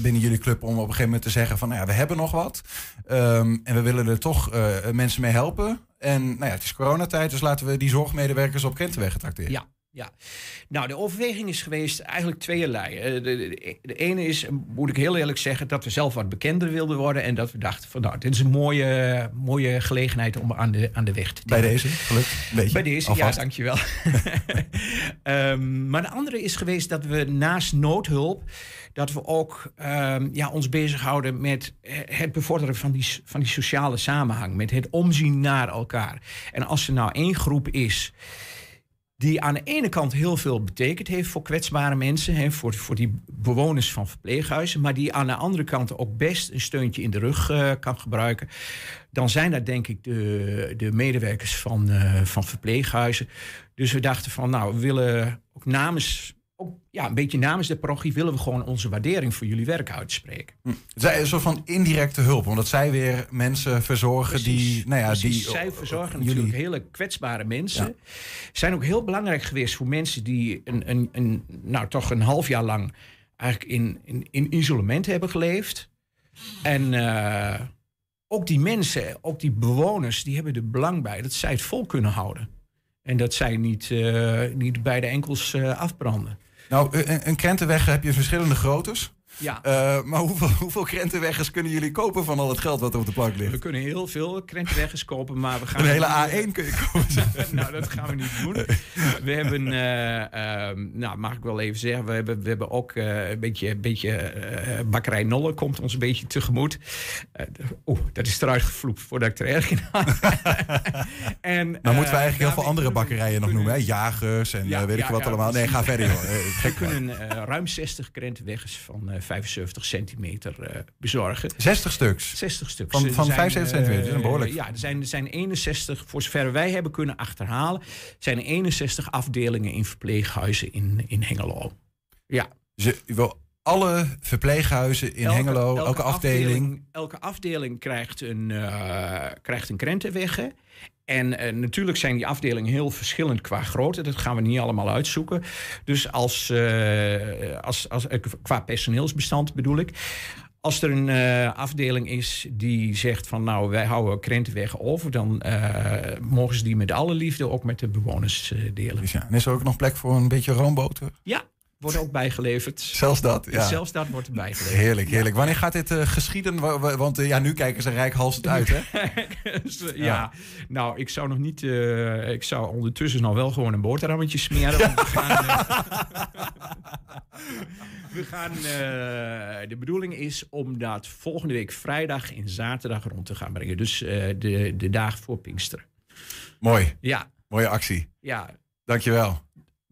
binnen jullie club om op een gegeven moment te zeggen van nou ja, we hebben nog wat um, en we willen er toch mensen mee helpen? En nou ja, het is coronatijd, dus laten we die zorgmedewerkers op Krentenweg tracteren. Ja, ja, nou de overweging is geweest eigenlijk tweeërlei. Eh, De, de, de ene is, moet ik heel eerlijk zeggen, dat we zelf wat bekender wilden worden. En dat we dachten van nou, dit is een mooie, mooie gelegenheid om aan de, aan de weg te Bij deze, beetje, Bij deze, alvast. ja, dankjewel. (laughs) Ehm, maar de andere is geweest dat we naast noodhulp... dat we ook ehm, ja, ons bezighouden met eh, het bevorderen van die, van die sociale samenhang. Met het omzien naar elkaar. En als er nou één groep is die aan de ene kant heel veel betekend heeft voor kwetsbare mensen, hè, voor, voor die bewoners van verpleeghuizen, maar die aan de andere kant ook best een steuntje in de rug eh, kan gebruiken, dan zijn dat denk ik de, de medewerkers van, eh, van verpleeghuizen. Dus we dachten van, nou, we willen ook namens, ook, ja, een beetje namens de parochie, willen we gewoon onze waardering voor jullie werk uitspreken. Zij een soort van indirecte hulp, omdat zij weer mensen verzorgen die, nou ja, Precies. die Zij verzorgen jullie- natuurlijk hele kwetsbare mensen. Zijn ook heel belangrijk geweest voor mensen die een, een, een, nou, toch een half jaar lang eigenlijk in, in, in isolement hebben geleefd. En eh, ook die mensen, ook die bewoners, die hebben er belang bij dat zij het vol kunnen houden. En dat zij niet, eh, niet bij de enkels eh, afbranden. Nou, een, een krentenweg heb je verschillende groottes. Ja. Eh, maar hoeveel, (laughs) hoeveel krentenweggers kunnen jullie kopen van al het geld wat er op de plank ligt? We kunnen heel veel krentenweggers kopen, maar we gaan... Een hele A1 kun je kopen. (laughs) nou, dat gaan we niet doen. We hebben, eh, ehm, nou, mag ik wel even zeggen, we hebben, we hebben ook eh, een beetje, een beetje bakkerij Nolle komt ons een beetje tegemoet. Eh, Oeh, dat is eruit gevloept voordat ik er erg in had. (laughs) en, Nou moeten we eigenlijk heel veel daarmee andere bakkerijen nog noemen. Hè? Jagers en Ja, weet ik wat allemaal. Nee, ga verder joh. Eh, We kunnen ruim 60 krentenweggers van 75 centimeter eh, bezorgen. 60 stuks? 60 stuks. Van- van zijn, 75 centimeter, dat is eh, behoorlijk. Ja, er zijn, er zijn 61, voor zover wij hebben kunnen achterhalen... zijn er 61 afdelingen in verpleeghuizen in, in Hengelo. Ja. Ze, je wil alle verpleeghuizen in Hengelo, elke, afdeling. Elke afdeling krijgt een, eh krijgt een krentenweg. En eh, natuurlijk zijn die afdelingen heel verschillend qua grootte. Dat gaan we niet allemaal uitzoeken. Dus als, eh, als, als, eh, qua personeelsbestand bedoel ik. Als er een afdeling is die zegt van nou wij houden krentenweg over, dan mogen ze die met alle liefde ook met de bewoners delen. Dus ja, en is er ook nog plek voor een beetje roomboter? Ja, wordt ook bijgeleverd. (laughs) Zelfs dat, ja. Zelfs dat wordt erbij geleverd. Heerlijk, heerlijk. Wanneer gaat dit eh, geschieden? Wa- wa- Want eh, ja, nu kijken ze rijkhalsend uit, hè? (laughs) Dus, eh, ja. nou, ik zou nog niet. ik zou ondertussen nog wel gewoon een boterhammetje smeren. we gaan. (laughs) we gaan de bedoeling is om dat volgende week vrijdag en zaterdag rond te gaan brengen. Dus de, de dagen voor Pinksteren. Mooi. Ja. Mooie actie. Ja. Dankjewel.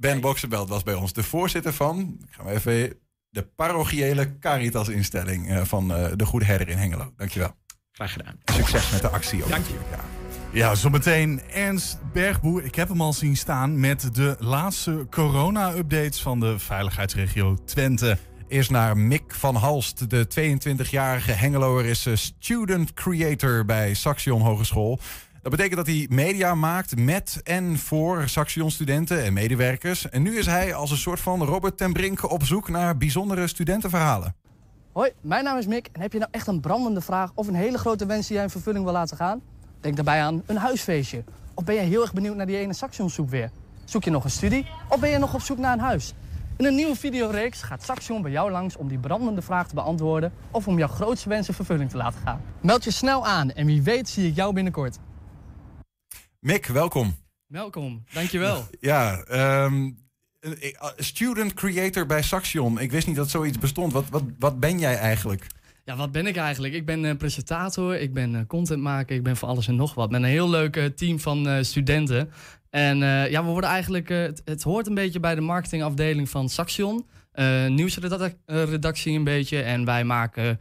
Ben Boxenbelt was bij ons de voorzitter van, ik ga maar even, de parochiële Caritas-instelling eh, van eh, de Goede Herder in Hengelo. Dankjewel. Graag gedaan. Succes met de actie ook. Dank je. Ja. Ja, zometeen Ernst Bergboer. Ik heb hem al zien staan met de laatste corona-updates van de veiligheidsregio Twente. Eerst naar Mick van Halst, de 22-jarige Hengeloer is eh, student creator bij Saxion Hogeschool. Dat betekent dat hij media maakt met en voor Saxion studenten en medewerkers. En nu is hij als een soort van Robert ten Brink op zoek naar bijzondere studentenverhalen. Hoi, mijn naam is Mick en heb je nou echt een brandende vraag of een hele grote wens die jij in vervulling wil laten gaan? Denk daarbij aan een huisfeestje. Of ben je heel erg benieuwd naar die ene Saxion soep weer? Zoek je nog een studie of ben je nog op zoek naar een huis? In een nieuwe videoreeks gaat Saxion bij jou langs om die brandende vraag te beantwoorden of om jouw grootste wens in vervulling te laten gaan. Meld je snel aan en wie weet zie ik jou binnenkort. Mick, welkom. Welkom, dankjewel. (laughs) Ja, ehm, eh, student creator bij Saxion. Ik wist niet dat zoiets bestond. Wat, wat, wat ben jij eigenlijk? Ja, wat ben ik eigenlijk? Ik ben eh, presentator, ik ben eh, contentmaker, ik ben voor alles en nog wat. Met een heel leuk eh, team van studenten. En ja, we worden eigenlijk, het, het hoort een beetje bij de marketingafdeling van Saxion. Nieuwsredactie een beetje. En wij maken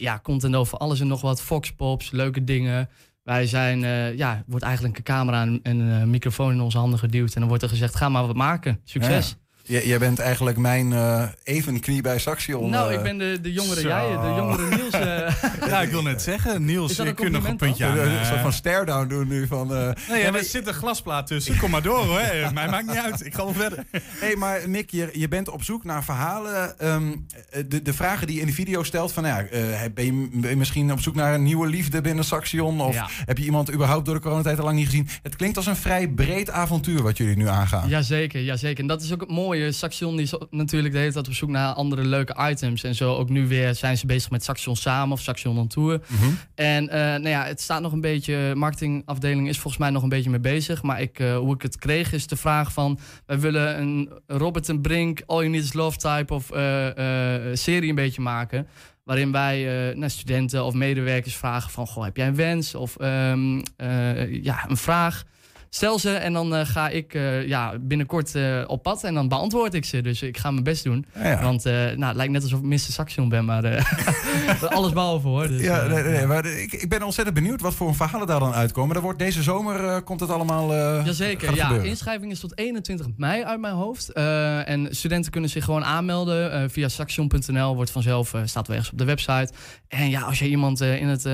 ja, content over alles en nog wat. Foxpops, leuke dingen. Wij zijn, eh, ja, wordt eigenlijk een camera en en een microfoon in onze handen geduwd. En dan wordt er gezegd, ga maar wat maken. Succes. J- jij bent eigenlijk mijn eh evenknie bij Saxion. Nou, eh. ik ben de, de jongere Zo. jij, de jongere Niels. eh. (laughs) Ja, ik wil net zeggen, Niels, je een kunt nog een puntje aan. Een soort van stare-down doen nu van... eh, Nee, ja, er zit een glasplaat tussen. Kom maar door hoor. Mij maakt niet uit. Ik ga wel verder. (laughs) hey, maar Mick, je, je bent op zoek naar verhalen. Ehm, de, de vragen die je in de video stelt: van, nou ja, eh, ben, je, ben je misschien op zoek naar een nieuwe liefde binnen Saxion? Of Ja. heb je iemand überhaupt door de coronatijd al lang niet gezien? Het klinkt als een vrij breed avontuur wat jullie nu aangaan. Jazeker, jazeker. En dat is ook het mooie. Saxion die is natuurlijk de hele tijd op zoek naar andere leuke items. En zo ook nu weer zijn ze bezig met Saxion Samen of Saxion on Tour. Mhm. En eh, nou ja, het staat nog een beetje, marketingafdeling is volgens mij nog een beetje mee bezig. Maar ik, eh, hoe ik het kreeg is de vraag van, wij willen een Robert en Brink, All You Need Is Love type of eh, serie een beetje maken. Waarin wij naar studenten of medewerkers vragen van, goh, heb jij een wens? Of ehm, eh, ja, een vraag. Stel ze en dan eh, ga ik eh, ja, binnenkort eh, op pad en dan beantwoord ik ze. Dus ik ga mijn best doen. Ja, ja. Want nou, het lijkt net alsof ik Mr. Saxion ben, maar (laughs) alles behalve hoor. Dus, Ja, nee, nee, maar ik, ik ben ontzettend benieuwd wat voor verhalen daar dan uitkomen. Er wordt deze zomer komt het allemaal. Jazeker, ja. Inschrijving is tot 21 mei uit mijn hoofd. En studenten kunnen zich gewoon aanmelden via saxion.nl. Wordt vanzelf, staat wel ergens op de website. En ja, als je iemand in het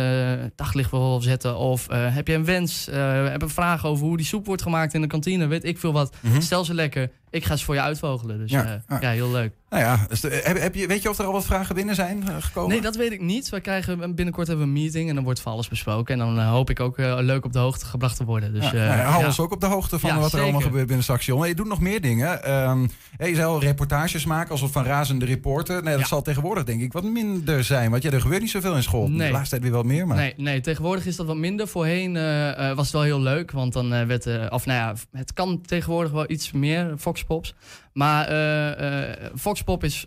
daglicht wil zetten... of heb je een wens, heb een vraag over hoe die soep wordt gemaakt in de kantine... weet ik veel wat, Mhm. stel ze lekker. Ik ga ze voor je uitvogelen. Dus Ja, ja, ja. ja heel leuk. Nou ja, dus de- heb, heb je, weet je of er al wat vragen binnen zijn eh, gekomen? Nee, dat weet ik niet. We krijgen binnenkort hebben we een meeting en dan wordt van alles besproken. En dan eh, hoop ik ook eh, leuk op de hoogte gebracht te worden. Dus, Ja, eh, nou ja, hou ons ook op de hoogte van wat er allemaal gebeurt binnen Saxion. Je doet nog meer dingen. Ehm hey, je zou al reportages maken alsof van razende reporter. Nee, dat zal tegenwoordig denk ik wat minder zijn. Want ja, er gebeurt niet zoveel in school. Nee. De laatste tijd weer wat meer. Maar... Nee, nee, tegenwoordig is dat wat minder. Voorheen eh, eh, was het wel heel leuk, want dan eh, werd... eh, of nou ja, het kan tegenwoordig wel iets meer, Foxpops. Maar eh eh, Foxpop is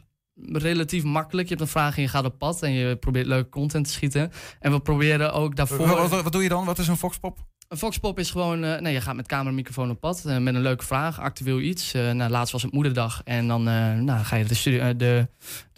relatief makkelijk. Je hebt een vraag en je gaat op pad en je probeert leuke content te schieten. En we proberen ook daarvoor... Wat, wat, wat doe je dan? Wat is een Foxpop? Een Foxpop is gewoon, eh, nee, je gaat met camera en microfoon op pad met een leuke vraag, actueel iets. Eh, nou, laatst was het moederdag en dan nou, ga je de, de,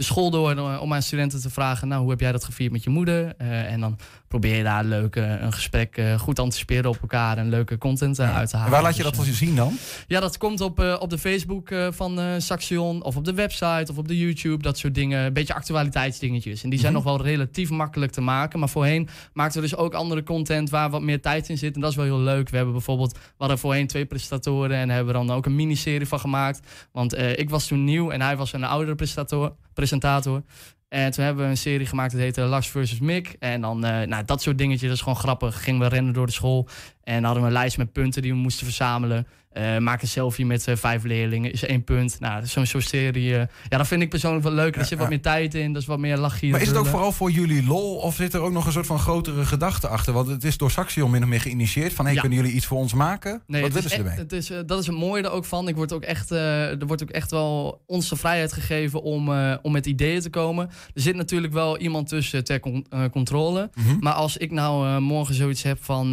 de school door eh, om aan studenten te vragen, nou, hoe heb jij dat gevierd met je moeder? Eh, en dan probeer je daar leuk een gesprek eh, goed te anticiperen op elkaar en leuke content uit te En halen. waar laat je Dus, dat eh, wel zien dan? ja, dat komt op, op de Facebook van Saxion of op de website of op de YouTube. Dat soort dingen. Een beetje actualiteitsdingetjes. En die zijn Mhm. nog wel relatief makkelijk te maken. Maar voorheen maakten we dus ook andere content waar wat meer tijd in zit. En dat is wel heel leuk. We hebben bijvoorbeeld, we hadden voorheen twee presentatoren en hebben we dan ook een miniserie van gemaakt. Want ik was toen nieuw en hij was een oudere presentator. Presentator. En toen hebben we een serie gemaakt, dat heette Lars versus Mick. En dan, eh, nou, dat soort dingetjes, dat is gewoon grappig. Gingen we rennen door de school en hadden we een lijst met punten die we moesten verzamelen. Eh, maak een selfie met eh, vijf leerlingen, is één punt. Nou, zo'n zo'n serie, eh, ja, dat vind ik persoonlijk wel leuk. Er zit wat meer tijd in, dat is wat meer lachje. Maar is het ook vooral voor jullie lol? Of zit er ook nog een soort van grotere gedachte achter? Want het is door Saxion min of meer geïnitieerd. Van, hey, Ja. kunnen jullie iets voor ons maken? Nee, wat willen is ze ermee? Het is, dat is het mooie er ook van. Ik word ook echt, er wordt ook echt wel ons de vrijheid gegeven om, om met ideeën te komen. Er zit natuurlijk wel iemand tussen ter con- controle. Mhm. Maar als ik nou morgen zoiets heb van...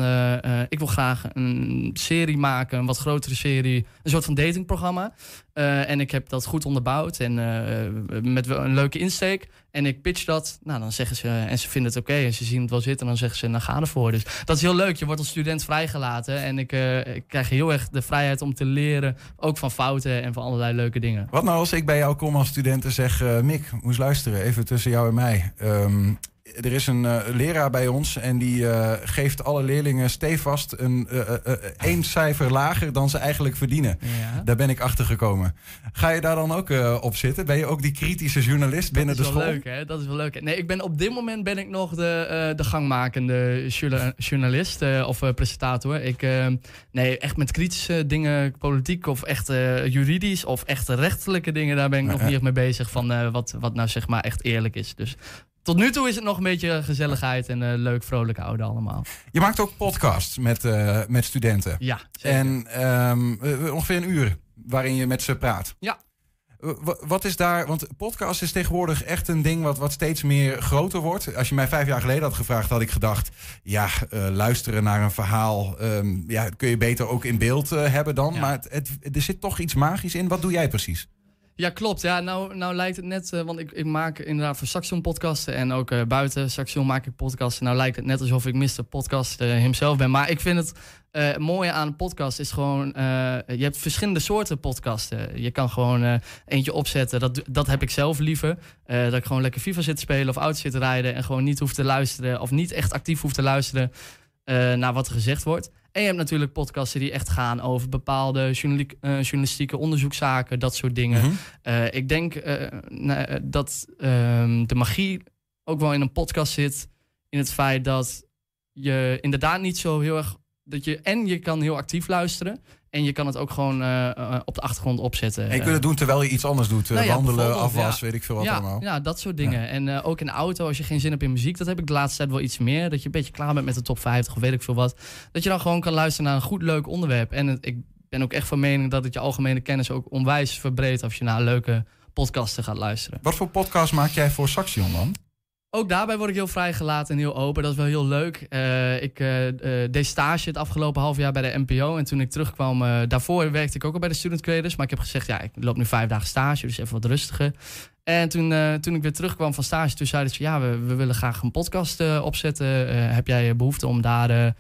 ik wil graag een serie maken, een wat serie. Een soort van datingprogramma. Eh, en ik heb dat goed onderbouwd en eh, met een leuke insteek. En ik pitch dat. Nou, dan zeggen ze, en ze vinden het oké. en ze zien het wel zitten, dan zeggen ze, nou ga ervoor. Dus dat is heel leuk. Je wordt als student vrijgelaten. En ik, eh, ik krijg heel erg de vrijheid om te leren. Ook van fouten en van allerlei leuke dingen. Wat nou als ik bij jou kom als student en zeg... Mick, moest luisteren, even tussen jou en mij. Ehm, er is een eh, leraar bij ons en die eh, geeft alle leerlingen stevast een eh, één cijfer lager dan ze eigenlijk verdienen. Ja. Daar ben ik achter gekomen. Ga je daar dan ook op zitten? Ben je ook die kritische journalist binnen dat de is wel school? leuk, hè? Dat is wel leuk. Nee, ik ben op dit moment ben ik nog de, de gangmakende journa- journalist of presentator. Ik, nee, echt met kritische dingen, politiek of echt juridisch of echt rechtelijke dingen, daar ben ik nog niet echt mee bezig van wat, wat nou zeg maar echt eerlijk is. Dus tot nu toe is het nog een beetje gezelligheid en eh, leuk, vrolijk oude allemaal. Je maakt ook podcasts met, eh, met studenten. Ja, zeker. En ehm, eh, ongeveer een uur waarin je met ze praat. Ja. Wa- Wat is daar, want podcast is tegenwoordig echt een ding wat, wat steeds meer groter wordt. Als je mij vijf jaar geleden had gevraagd, had ik gedacht: ja, luisteren naar een verhaal, ehm, ja, kun je beter ook in beeld hebben dan. Maar het, het- er zit toch iets magisch in. Wat doe jij precies? Ja, klopt. Ja, nou, nou lijkt het net, uh, want ik, ik maak inderdaad voor Saxion podcasten en ook uh, buiten Saxion maak ik podcasten. Nou lijkt het net alsof ik Mr. Podcast uh, hemzelf ben. Maar ik vind het mooie aan een podcast is gewoon, je hebt verschillende soorten podcasten. Je kan gewoon eentje opzetten, dat, dat heb ik zelf liever. dat ik gewoon lekker FIFA zit te spelen of auto zit te rijden en gewoon niet hoef te luisteren of niet echt actief hoef te luisteren naar wat er gezegd wordt. En je hebt natuurlijk podcasten die echt gaan over bepaalde uh, journalistieke onderzoekszaken, dat soort dingen. Mm -hmm. uh, ik denk uh, dat ehm, de magie ook wel in een podcast zit. In het feit dat je inderdaad niet zo heel erg. Dat je, en je kan heel actief luisteren. En je kan het ook gewoon uh, uh, op de achtergrond opzetten. En je kunt het doen terwijl je iets anders doet. Nou ja, wandelen, afwas, ja. weet ik veel wat ja, allemaal. Ja, dat soort dingen. Ja. En uh, ook in de auto, als je geen zin hebt in muziek... dat heb ik de laatste tijd wel iets meer. Dat je een beetje klaar bent met de top 50 of weet ik veel wat. Dat je dan gewoon kan luisteren naar een goed, leuk onderwerp. En het, ik ben ook echt van mening dat het je algemene kennis... ook onwijs verbreedt als je naar leuke podcasten gaat luisteren. Wat voor podcast maak jij voor Saxion dan? Ook daarbij word ik heel vrijgelaten en heel open. Dat is wel heel leuk. Uh, ik uh, uh, deed stage het afgelopen half jaar bij de NPO. En toen ik terugkwam, daarvoor werkte ik ook al bij de Student Creators. Maar ik heb gezegd, ja, ik loop nu vijf dagen stage, dus even wat rustiger. En toen, toen ik weer terugkwam van stage, toen zeiden ze... ja, we, we willen graag een podcast opzetten. heb jij behoefte om daar...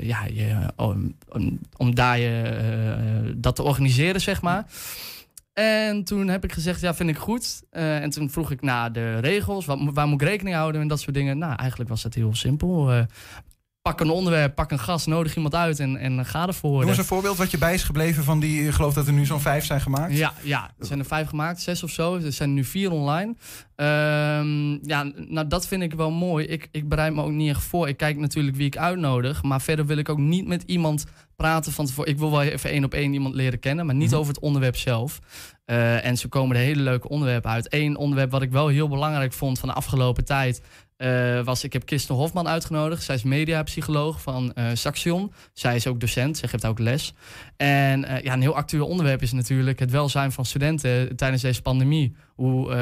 ja, je, om, om daar je, dat te organiseren, zeg maar. En toen heb ik gezegd, ja, vind ik goed. Uh, en toen vroeg ik naar de regels, wat, waar moet ik rekening houden en dat soort dingen. Nou, eigenlijk was het heel simpel. Uh, pak een onderwerp, pak een gast, nodig iemand uit en, en ga ervoor. Noem eens een voorbeeld wat je bij is gebleven van die, ik geloof dat er nu zo'n vijf zijn gemaakt. Ja, ja, er zijn er vijf gemaakt, zes of zo. Er zijn nu vier online. Um, ja, nou dat vind ik wel mooi. Ik, ik bereid me ook niet echt voor. Ik kijk natuurlijk wie ik uitnodig, maar verder wil ik ook niet met iemand praten van tevoren. Ik wil wel even één op één iemand leren kennen, maar niet mm -hmm. over het onderwerp zelf. Uh, en zo komen er hele leuke onderwerpen uit. Eén onderwerp wat ik wel heel belangrijk vond van de afgelopen tijd. Uh, was, ik heb Kirsten Hofman uitgenodigd. Zij is mediapsycholoog van uh, Saxion. Zij is ook docent, zij geeft ook les. En uh, ja, een heel actueel onderwerp is natuurlijk het welzijn van studenten tijdens deze pandemie. Hoe,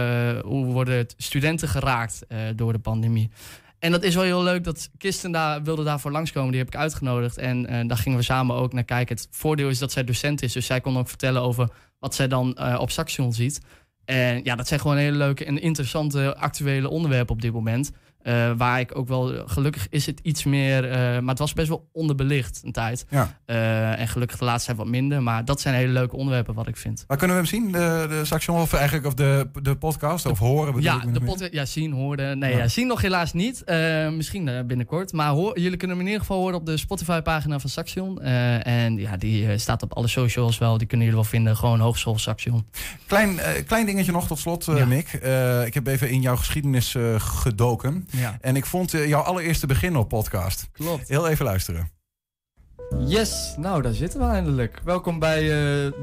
hoe worden studenten geraakt door de pandemie? En dat is wel heel leuk dat Kirsten daar, wilde daarvoor langskomen. Die heb ik uitgenodigd. En daar gingen we samen ook naar kijken. Het voordeel is dat zij docent is. Dus zij kon ook vertellen over wat zij dan op Saxion ziet. En ja, dat zijn gewoon hele leuke en interessante actuele onderwerpen op dit moment. Uh, waar ik ook wel, gelukkig is het iets meer, uh, maar het was best wel onderbelicht een tijd. Ja. Uh, en gelukkig de laatste zijn wat minder, maar dat zijn hele leuke onderwerpen wat ik vind. Waar kunnen we hem zien, de, de Saxion, of eigenlijk of de, de podcast, of horen? Ja, de podcast, ja, zien, horen. Nee, ja. ja zien nog helaas niet. misschien binnenkort, maar hoor, jullie kunnen hem in ieder geval horen op de Spotify-pagina van Saxion. en ja, die staat op alle socials wel, die kunnen jullie wel vinden, gewoon Hogeschool Saxion. Klein, klein dingetje nog tot slot, ja. Mick. ik heb even in jouw geschiedenis gedoken. Ja. En ik vond uh, jouw allereerste begin op podcast. Klopt. Heel even luisteren. Yes, nou daar zitten we eindelijk. Welkom bij uh,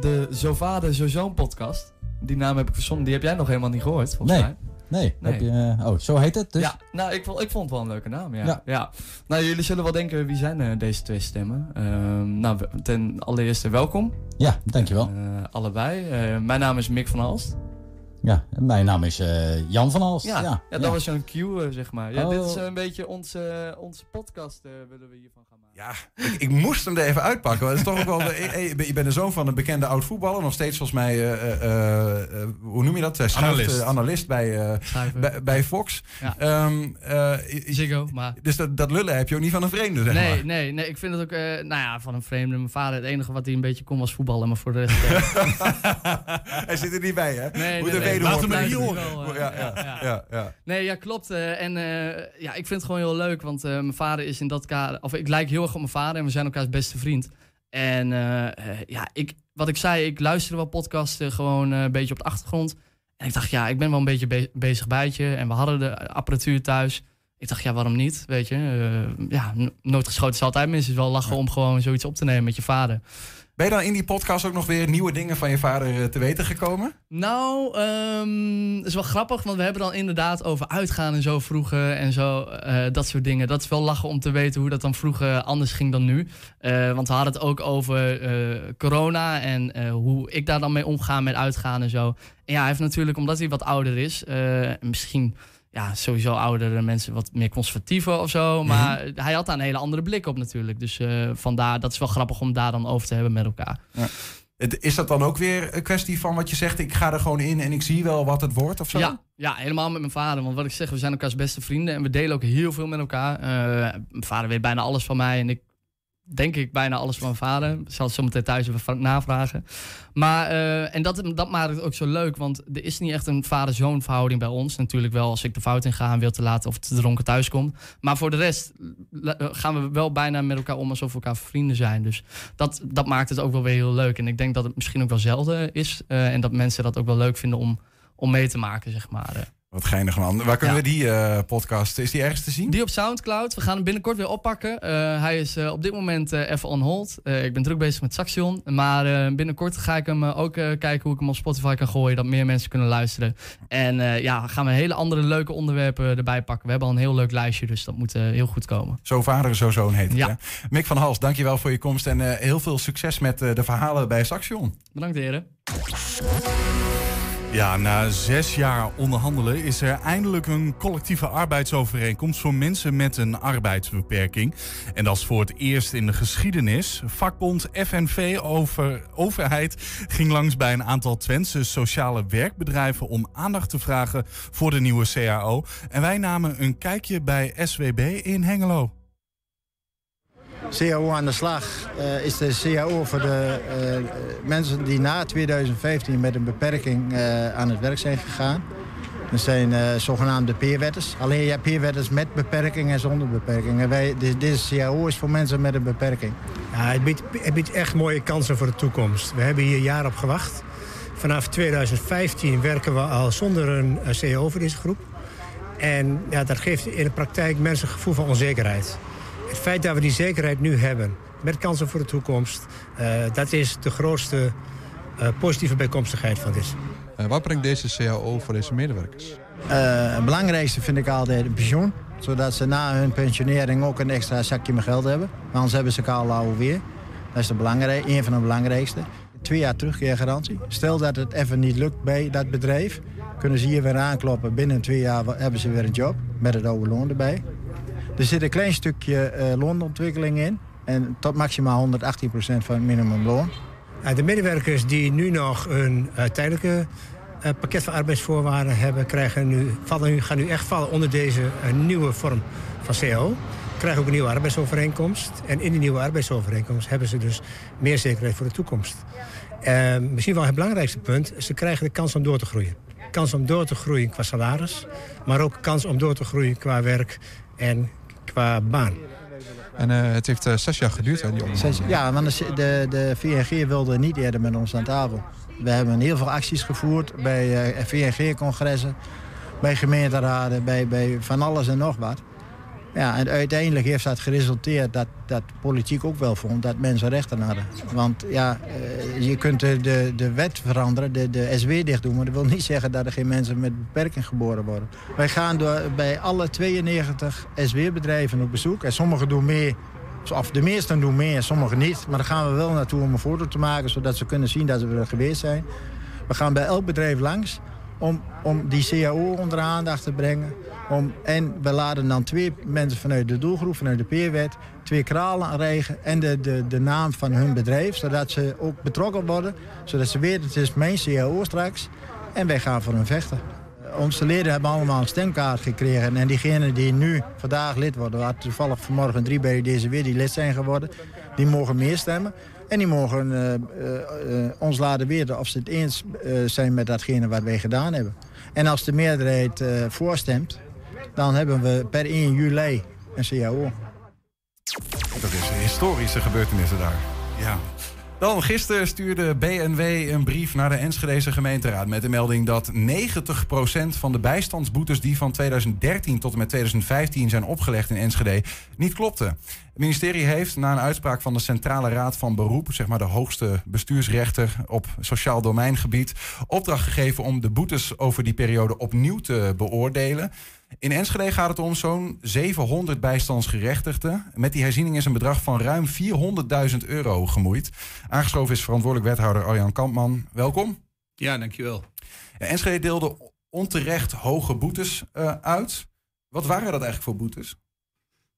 de Zo Vader Zo Zoon podcast. Die naam heb ik verzonnen, die heb jij nog helemaal niet gehoord volgens nee. mij. Nee, nee. Heb je, uh, oh, zo heet het dus? Ja, nou, ik, vond, ik vond het wel een leuke naam, ja. ja. ja. Nou, jullie zullen wel denken, wie zijn uh, deze twee stemmen? Uh, nou, ten allereerste welkom. Ja, dankjewel. allebei. mijn naam is Mick van Alst. Ja, mijn naam is uh, Jan van Alst. Ja, ja, ja dat was zo'n cue, uh, zeg maar. Ja, oh. Dit is een beetje onze, onze podcast, willen we hiervan. Ja, ik, ik, moest hem er even uitpakken. Want het is toch ook wel de, (laughs) je bent de zoon van een bekende oud voetballer. Nog steeds volgens mij, hoe noem je dat? Analist. analist bij, bij, bij, Fox. Ja. Um, Ziggo, maar... Dus dat, dat lullen heb je ook niet van een vreemde, zeg nee, maar. Nee, nee, ik vind het ook, nou ja, van een vreemde. Mijn vader, het enige wat hij een beetje kon was voetballen. Maar voor de rest... (laughs) Hij zit er niet bij, hè? Nee, Moet nee, nee. Laat hem horen. Uh, ja, ja, ja, ja, ja. Nee, ja, klopt. Uh, en uh, ja, ik vind het gewoon heel leuk, want mijn vader is in dat kader... Of ik lijk heel op mijn vader en we zijn elkaars beste vriend. En ja, ik, wat ik zei, ik luisterde wel podcasten gewoon een beetje op de achtergrond. En ik dacht, ja, ik ben wel een beetje be bezig bijtje. En we hadden de apparatuur thuis. Ik dacht, ja, waarom niet? Weet je, ja, nooit geschoten is altijd mis. Het is wel lachen om gewoon zoiets op te nemen met je vader. Ben je dan in die podcast ook nog weer nieuwe dingen van je vader te weten gekomen? Nou, um, het is wel grappig, want we hebben dan inderdaad over uitgaan en zo vroeger en zo, uh, dat soort dingen. Dat is wel lachen om te weten hoe dat dan vroeger anders ging dan nu. Uh, want we hadden het ook over corona en hoe ik daar dan mee omga met uitgaan en zo. En ja, hij heeft natuurlijk, omdat hij wat ouder is, misschien ja, sowieso oudere mensen wat meer conservatiever of zo. Maar mm -hmm. hij had daar een hele andere blik op natuurlijk. Dus uh, vandaar, dat is wel grappig om daar dan over te hebben met elkaar. Ja. Is dat dan ook weer een kwestie van wat je zegt, ik ga er gewoon in en ik zie wel wat het wordt of zo? Ja, ja, helemaal met mijn vader. Want wat ik zeg, we zijn elkaars beste vrienden en we delen ook heel veel met elkaar. Eh, mijn vader weet bijna alles van mij en ik denk ik bijna alles van mijn vader. Ik zal het zo meteen thuis even navragen. Maar, eh, en dat, dat maakt het ook zo leuk, want er is niet echt een vader-zoon verhouding bij ons. Natuurlijk wel als ik de fout in ga en wil te laten of te dronken thuis kom. Maar voor de rest gaan we wel bijna met elkaar om alsof we elkaar vrienden zijn. Dus dat, dat maakt het ook wel weer heel leuk. En ik denk dat het misschien ook wel zelden is. eh, en dat mensen dat ook wel leuk vinden om, om mee te maken, zeg maar. Wat geinig man. Waar kunnen we die eh, podcast, is die ergens te zien? Die op Soundcloud. We gaan hem binnenkort weer oppakken. Eh, hij is eh, op dit moment even on hold. Ik ben druk bezig met Saxion. Maar binnenkort ga ik hem ook kijken hoe ik hem op Spotify kan gooien. Dat meer mensen kunnen luisteren. En ja, gaan we hele andere leuke onderwerpen erbij pakken. We hebben al een heel leuk lijstje, dus dat moet heel goed komen. Zo vader, zo zoon heet het. Ja. hè? Mick van Hals, dankjewel voor je komst en heel veel succes met de verhalen bij Saxion. Bedankt heren. Ja, na zes jaar onderhandelen is er eindelijk een collectieve arbeidsovereenkomst voor mensen met een arbeidsbeperking. En dat is voor het eerst in de geschiedenis. Vakbond FNV over, Overheid ging langs bij een aantal Twentse sociale werkbedrijven om aandacht te vragen voor de nieuwe CAO. En wij namen een kijkje bij SWB in Hengelo. CAO aan de slag eh, is de CAO voor de eh, mensen die na 2015 met een beperking eh, aan het werk zijn gegaan. Dat zijn zogenaamde peerwetters. Alleen je hebt peerwetters met beperking en zonder beperking. En wij, dit- deze CAO is voor mensen met een beperking. Ja, het, biedt, echt mooie kansen voor de toekomst. We hebben hier een jaar op gewacht. Vanaf 2015 werken we al zonder een CAO voor deze groep. En ja, dat geeft in de praktijk mensen een gevoel van onzekerheid. Het feit dat we die zekerheid nu hebben, met kansen voor de toekomst... eh, dat is de grootste eh, positieve bijkomstigheid van dit. Eh, wat brengt deze CAO voor deze medewerkers? Eh, het belangrijkste vind ik altijd een pensioen. Zodat ze na hun pensionering ook een extra zakje met geld hebben. Want Anders hebben ze kaal lauw weer. Dat is de belangrijk, een van de belangrijkste. Twee jaar terugkeergarantie. Stel dat het even niet lukt bij dat bedrijf. Kunnen ze hier weer aankloppen. Binnen twee jaar hebben ze weer een job. Met het oude loon erbij. Er zit een klein stukje eh, loonontwikkeling in. En tot maximaal 118% van het minimumloon. Uh, de medewerkers die nu nog een uh, tijdelijke pakket van arbeidsvoorwaarden hebben, krijgen nu, vallen gaan nu echt vallen onder deze nieuwe vorm van CAO. Krijgen ook een nieuwe arbeidsovereenkomst. En in die nieuwe arbeidsovereenkomst hebben ze dus meer zekerheid voor de toekomst. Misschien wel het belangrijkste punt, ze krijgen de kans om door te groeien. Kans om door te groeien qua salaris, maar ook kans om door te groeien qua werk en qua baan. En uh, het heeft uh, zes jaar geduurd, hè, die. Ja, want de, de, de VNG wilde niet eerder met ons aan tafel. We hebben heel veel acties gevoerd bij uh, VNG-congressen, bij gemeenteraden, bij, bij van alles en nog wat. Ja, en uiteindelijk heeft dat geresulteerd dat, dat politiek ook wel vond dat mensen rechten hadden. Want ja, je kunt de, de, de wet veranderen, de, de SW dicht doen, maar dat wil niet zeggen dat er geen mensen met beperking geboren worden. Wij gaan door, bij alle 92 SW-bedrijven op bezoek en sommigen doen mee of de meesten doen mee en sommigen niet. Maar daar gaan we wel naartoe om een foto te maken... zodat ze kunnen zien dat we er geweest zijn. We gaan bij elk bedrijf langs om, om die CAO onder aandacht te brengen. Om, en we laden dan twee mensen vanuit de doelgroep, vanuit de peerwet... twee kralen rijgen en de, de, de naam van hun bedrijf... zodat ze ook betrokken worden. Zodat ze weten, het is mijn CAO straks. En wij gaan voor hun vechten. Onze leden hebben allemaal een stemkaart gekregen. En diegenen die nu vandaag lid worden... hadden toevallig vanmorgen drie bij deze weer die lid zijn geworden... die mogen meestemmen. En die mogen uh, uh, ons laten weten of ze het eens zijn met datgene wat wij gedaan hebben. En als de meerderheid voorstemt... dan hebben we per 1 juli een CAO. Dat is een historische gebeurtenissen daar. Ja. Dan, gisteren stuurde BNW een brief naar de Enschedeze gemeenteraad... met de melding dat 90% van de bijstandsboetes... die van 2013 tot en met 2015 zijn opgelegd in Enschede, niet klopte. Het ministerie heeft na een uitspraak van de Centrale Raad van Beroep... zeg maar de hoogste bestuursrechter op sociaal domeingebied... opdracht gegeven om de boetes over die periode opnieuw te beoordelen... In Enschede gaat het om zo'n 700 bijstandsgerechtigden. Met die herziening is een bedrag van ruim 400.000 euro gemoeid. Aangeschoven is verantwoordelijk wethouder Arjan Kampman. Welkom. Ja, dankjewel. Enschede deelde onterecht hoge boetes uh, uit. Wat waren dat eigenlijk voor boetes?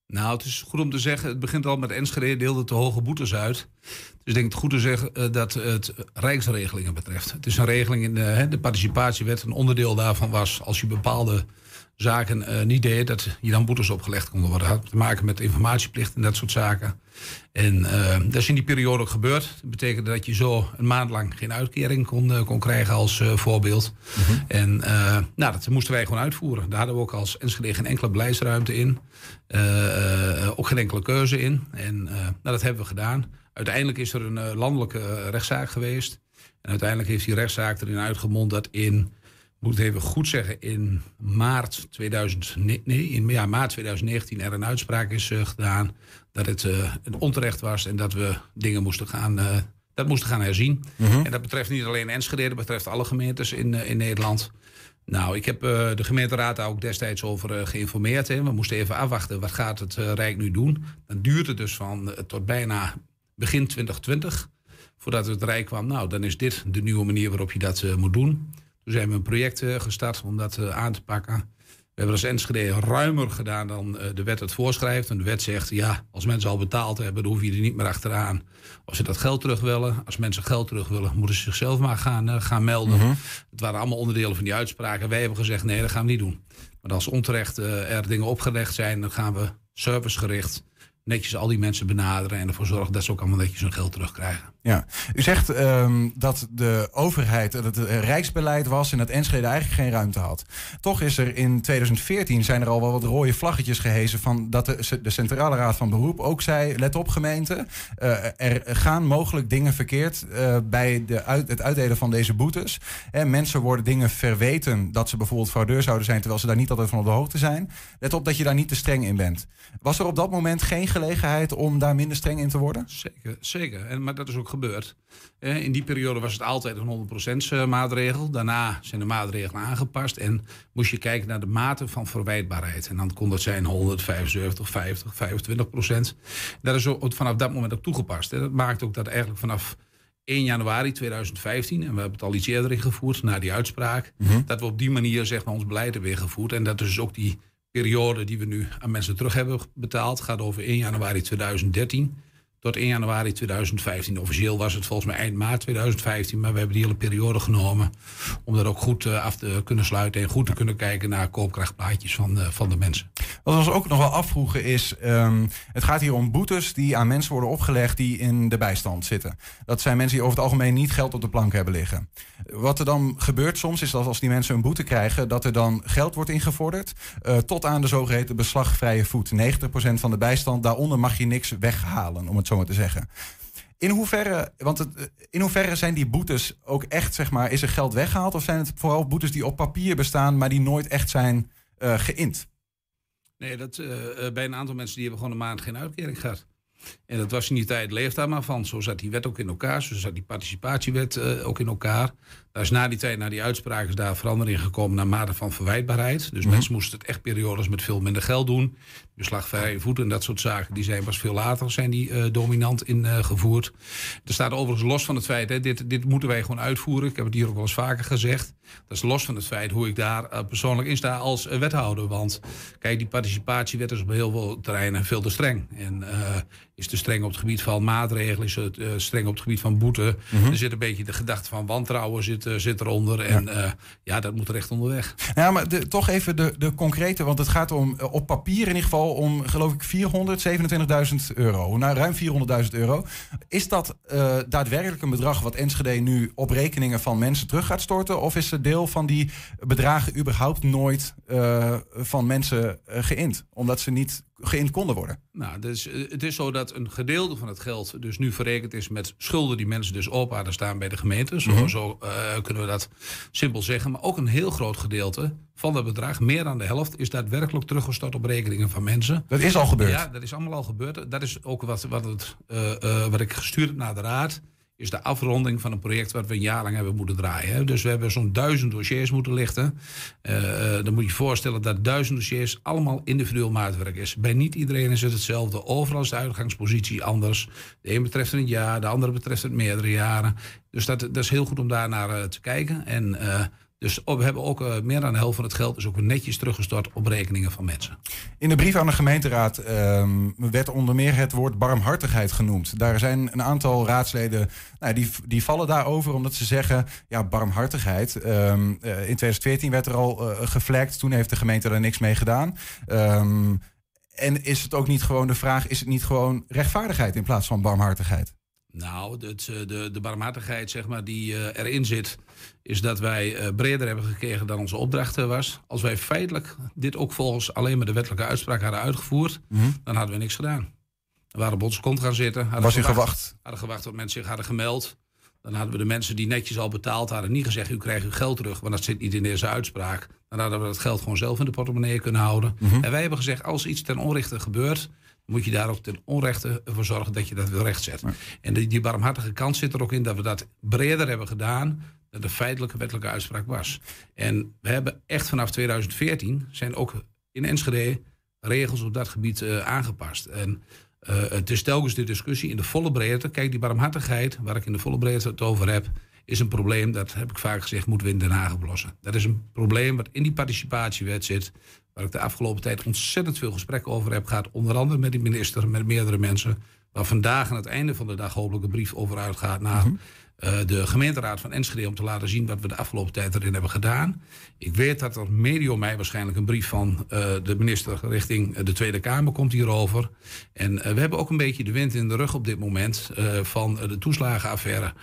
Nou, het is goed om te zeggen, het begint al met Enschede deelde te hoge boetes uit. Dus ik denk het goed te zeggen uh, dat het rijksregelingen betreft. Het is een regeling in de, de participatiewet. Een onderdeel daarvan was als je bepaalde zaken uh, niet deed, dat je dan boetes opgelegd konden worden. Dat had te maken met informatieplicht en dat soort zaken. En uh, dat is in die periode ook gebeurd. Dat betekende dat je zo een maand lang geen uitkering kon, uh, kon krijgen als voorbeeld. Mm -hmm. En nou, dat moesten wij gewoon uitvoeren. Daar hadden we ook als Enschede geen enkele beleidsruimte in. ook geen enkele keuze in. En nou, dat hebben we gedaan. Uiteindelijk is er een landelijke rechtszaak geweest. En uiteindelijk heeft die rechtszaak erin uitgemond dat in moet even goed zeggen, in maart, 2000, nee, in ja, maart 2019 er een uitspraak is uh, gedaan dat het uh, onterecht was en dat we dingen moesten gaan, uh, dat moesten gaan herzien. -hmm. En dat betreft niet alleen Enschede, dat betreft alle gemeentes in, in Nederland. Nou, ik heb de gemeenteraad daar ook destijds over geïnformeerd. Hè. We moesten even afwachten, wat gaat het Rijk nu doen? Dan duurt het dus van tot bijna begin 2020 voordat het Rijk kwam. Nou, dan is dit de nieuwe manier waarop je dat moet doen. Toen zijn we een project uh, gestart om dat uh, aan te pakken. We hebben als Enschede ruimer gedaan dan uh, de wet het voorschrijft. En de wet zegt, ja, als mensen al betaald hebben, dan hoef je er niet meer achteraan. Als ze dat geld terug willen, als mensen geld terug willen, moeten ze zichzelf maar gaan, gaan melden. Mm -hmm. Het waren allemaal onderdelen van die uitspraken. Wij hebben gezegd, nee, dat gaan we niet doen. Maar als onterecht er dingen opgelegd zijn, dan gaan we servicegericht netjes al die mensen benaderen en ervoor zorgen dat ze ook allemaal netjes hun geld terugkrijgen. Ja, u zegt um, dat de overheid, dat het rijksbeleid was en dat Enschede eigenlijk geen ruimte had. Toch is er in 2014 zijn er al wel wat rode vlaggetjes gehezen van dat de, de Centrale Raad van Beroep ook zei, let op gemeente, uh, er gaan mogelijk dingen verkeerd uh, bij de uit, het uitdelen van deze boetes. En mensen worden dingen verweten dat ze bijvoorbeeld fraudeur zouden zijn, terwijl ze daar niet altijd van op de hoogte zijn. Let op dat je daar niet te streng in bent. Was er op dat moment geen gelegenheid om daar minder streng in te worden? Zeker, zeker. En, maar dat is ook gebeurd. In die periode was het altijd een 100% maatregel. Daarna zijn de maatregelen aangepast en moest je kijken naar de mate van verwijtbaarheid. En dan kon dat zijn 175, 50, 25 procent. Dat is ook vanaf dat moment ook toegepast. Dat maakt ook dat eigenlijk vanaf 1 januari 2015, en we hebben het al iets eerder ingevoerd, na die uitspraak, mm -hmm. dat we op die manier zeg maar, ons beleid hebben ingevoerd. En dat dus ook die periode die we nu aan mensen terug hebben betaald, gaat over 1 januari 2013 tot 1 januari 2015. Officieel was het volgens mij eind maart 2015, maar we hebben die hele periode genomen om dat ook goed uh, af te kunnen sluiten en goed te kunnen kijken naar koopkrachtplaatjes van, uh, van de mensen. Wat ons ook nog wel afvroegen is, um, het gaat hier om boetes die aan mensen worden opgelegd die in de bijstand zitten. Dat zijn mensen die over het algemeen niet geld op de plank hebben liggen. Wat er dan gebeurt soms is dat als die mensen een boete krijgen, dat er dan geld wordt ingevorderd uh, tot aan de zogeheten beslagvrije voet. 90% van de bijstand, daaronder mag je niks weghalen, om het zo maar te zeggen. In hoeverre, want het, in hoeverre zijn die boetes ook echt, zeg maar, is er geld weggehaald? Of zijn het vooral boetes die op papier bestaan, maar die nooit echt zijn uh, geïnd? Nee, dat, uh, bij een aantal mensen die hebben gewoon een maand geen uitkering gehad. En dat was in die tijd, leeft daar maar van. Zo zat die wet ook in elkaar, zo zat die participatiewet uh, ook in elkaar. Daar is na die tijd, na die uitspraak, is daar verandering gekomen naar mate van verwijtbaarheid. Dus mm -hmm. mensen moesten het echt periodes met veel minder geld doen. Beslagvrije voeten en dat soort zaken, die zijn pas veel later zijn die uh, dominant ingevoerd. Uh, er staat overigens los van het feit, hè, dit, dit moeten wij gewoon uitvoeren. Ik heb het hier ook wel eens vaker gezegd. Dat is los van het feit hoe ik daar uh, persoonlijk in sta als wethouder. Want kijk, die participatiewet is op heel veel terreinen veel te streng. En is te streng op het gebied van maatregelen, is het streng op het gebied van boete. Mm -hmm. Er zit een beetje de gedachte van wantrouwen zit, zit eronder. En ja. Ja, dat moet er echt onderweg. Ja, maar de, toch even de, de concrete, want het gaat om op papier in ieder geval om, geloof ik, 427.000 euro. Nou, ruim 400.000 euro. Is dat uh, daadwerkelijk een bedrag wat Enschede nu op rekeningen van mensen terug gaat storten? Of is het deel van die bedragen überhaupt nooit van mensen geïnd? Omdat ze niet geïnd konden worden? Nou, dus, het is zo dat een gedeelte van het geld dus nu verrekend is met schulden die mensen dus op hadden staan bij de gemeente. Zo, mm -hmm. zo uh, kunnen we dat simpel zeggen. Maar ook een heel groot gedeelte van dat bedrag, meer dan de helft, is daadwerkelijk teruggestort op rekeningen van mensen. Dat is al gebeurd? Ja, dat is allemaal al gebeurd. Dat is ook wat, wat, het, uh, uh, wat ik gestuurd heb naar de raad is de afronding van een project wat we een jaar lang hebben moeten draaien. Dus we hebben zo'n duizend dossiers moeten lichten. Uh, uh, dan moet je je voorstellen dat duizend dossiers allemaal individueel maatwerk is. Bij niet iedereen is het hetzelfde. Overal is de uitgangspositie anders. De een betreft het jaar, de andere betreft het meerdere jaren. Dus dat, dat is heel goed om daar naar uh, te kijken. En Dus we hebben ook uh, meer dan de helft van het geld is ook netjes teruggestort op rekeningen van mensen. In de brief aan de gemeenteraad um, werd onder meer het woord barmhartigheid genoemd. Daar zijn een aantal raadsleden nou, die, die vallen daarover omdat ze zeggen: ja, barmhartigheid. Um, uh, in 2014 werd er al uh, gevlekt, toen heeft de gemeente daar niks mee gedaan. Um, en is het ook niet gewoon de vraag: is het niet gewoon rechtvaardigheid in plaats van barmhartigheid? Nou, het, de, de barmhartigheid zeg maar, die uh, erin zit, is dat wij uh, breder hebben gekregen dan onze opdracht was. Als wij feitelijk dit ook volgens alleen maar de wettelijke uitspraak hadden uitgevoerd, mm -hmm. dan hadden we niks gedaan. We waren op onze kont gaan zitten. Was u gewacht? Hadden gewacht tot mensen zich hadden gemeld. Dan hadden we de mensen die netjes al betaald hadden niet gezegd: u krijgt uw geld terug, want dat zit niet in deze uitspraak. Dan hadden we dat geld gewoon zelf in de portemonnee kunnen houden. Mm -hmm. En wij hebben gezegd: als iets ten onrechte gebeurt, moet je daar ook ten onrechte voor zorgen dat je dat wil rechtzet. Ja. En die, die barmhartige kant zit er ook in dat we dat breder hebben gedaan dan de feitelijke wettelijke uitspraak was. En we hebben echt vanaf 2014 zijn ook in Enschede regels op dat gebied uh, aangepast. En uh, het is telkens de discussie in de volle breedte. Kijk, die barmhartigheid, waar ik in de volle breedte het over heb, is een probleem, dat heb ik vaak gezegd, moeten we in Den Haag oplossen. Dat is een probleem wat in die participatiewet zit, waar ik de afgelopen tijd ontzettend veel gesprekken over heb gehad. Onder andere met de minister, met meerdere mensen. Waar vandaag aan het einde van de dag hopelijk een brief over uitgaat naar -hmm. Uh, de gemeenteraad van Enschede. Om te laten zien wat we de afgelopen tijd erin hebben gedaan. Ik weet dat er medio mei waarschijnlijk een brief van uh, de minister richting de Tweede Kamer komt hierover. En we hebben ook een beetje de wind in de rug op dit moment van de toeslagenaffaire.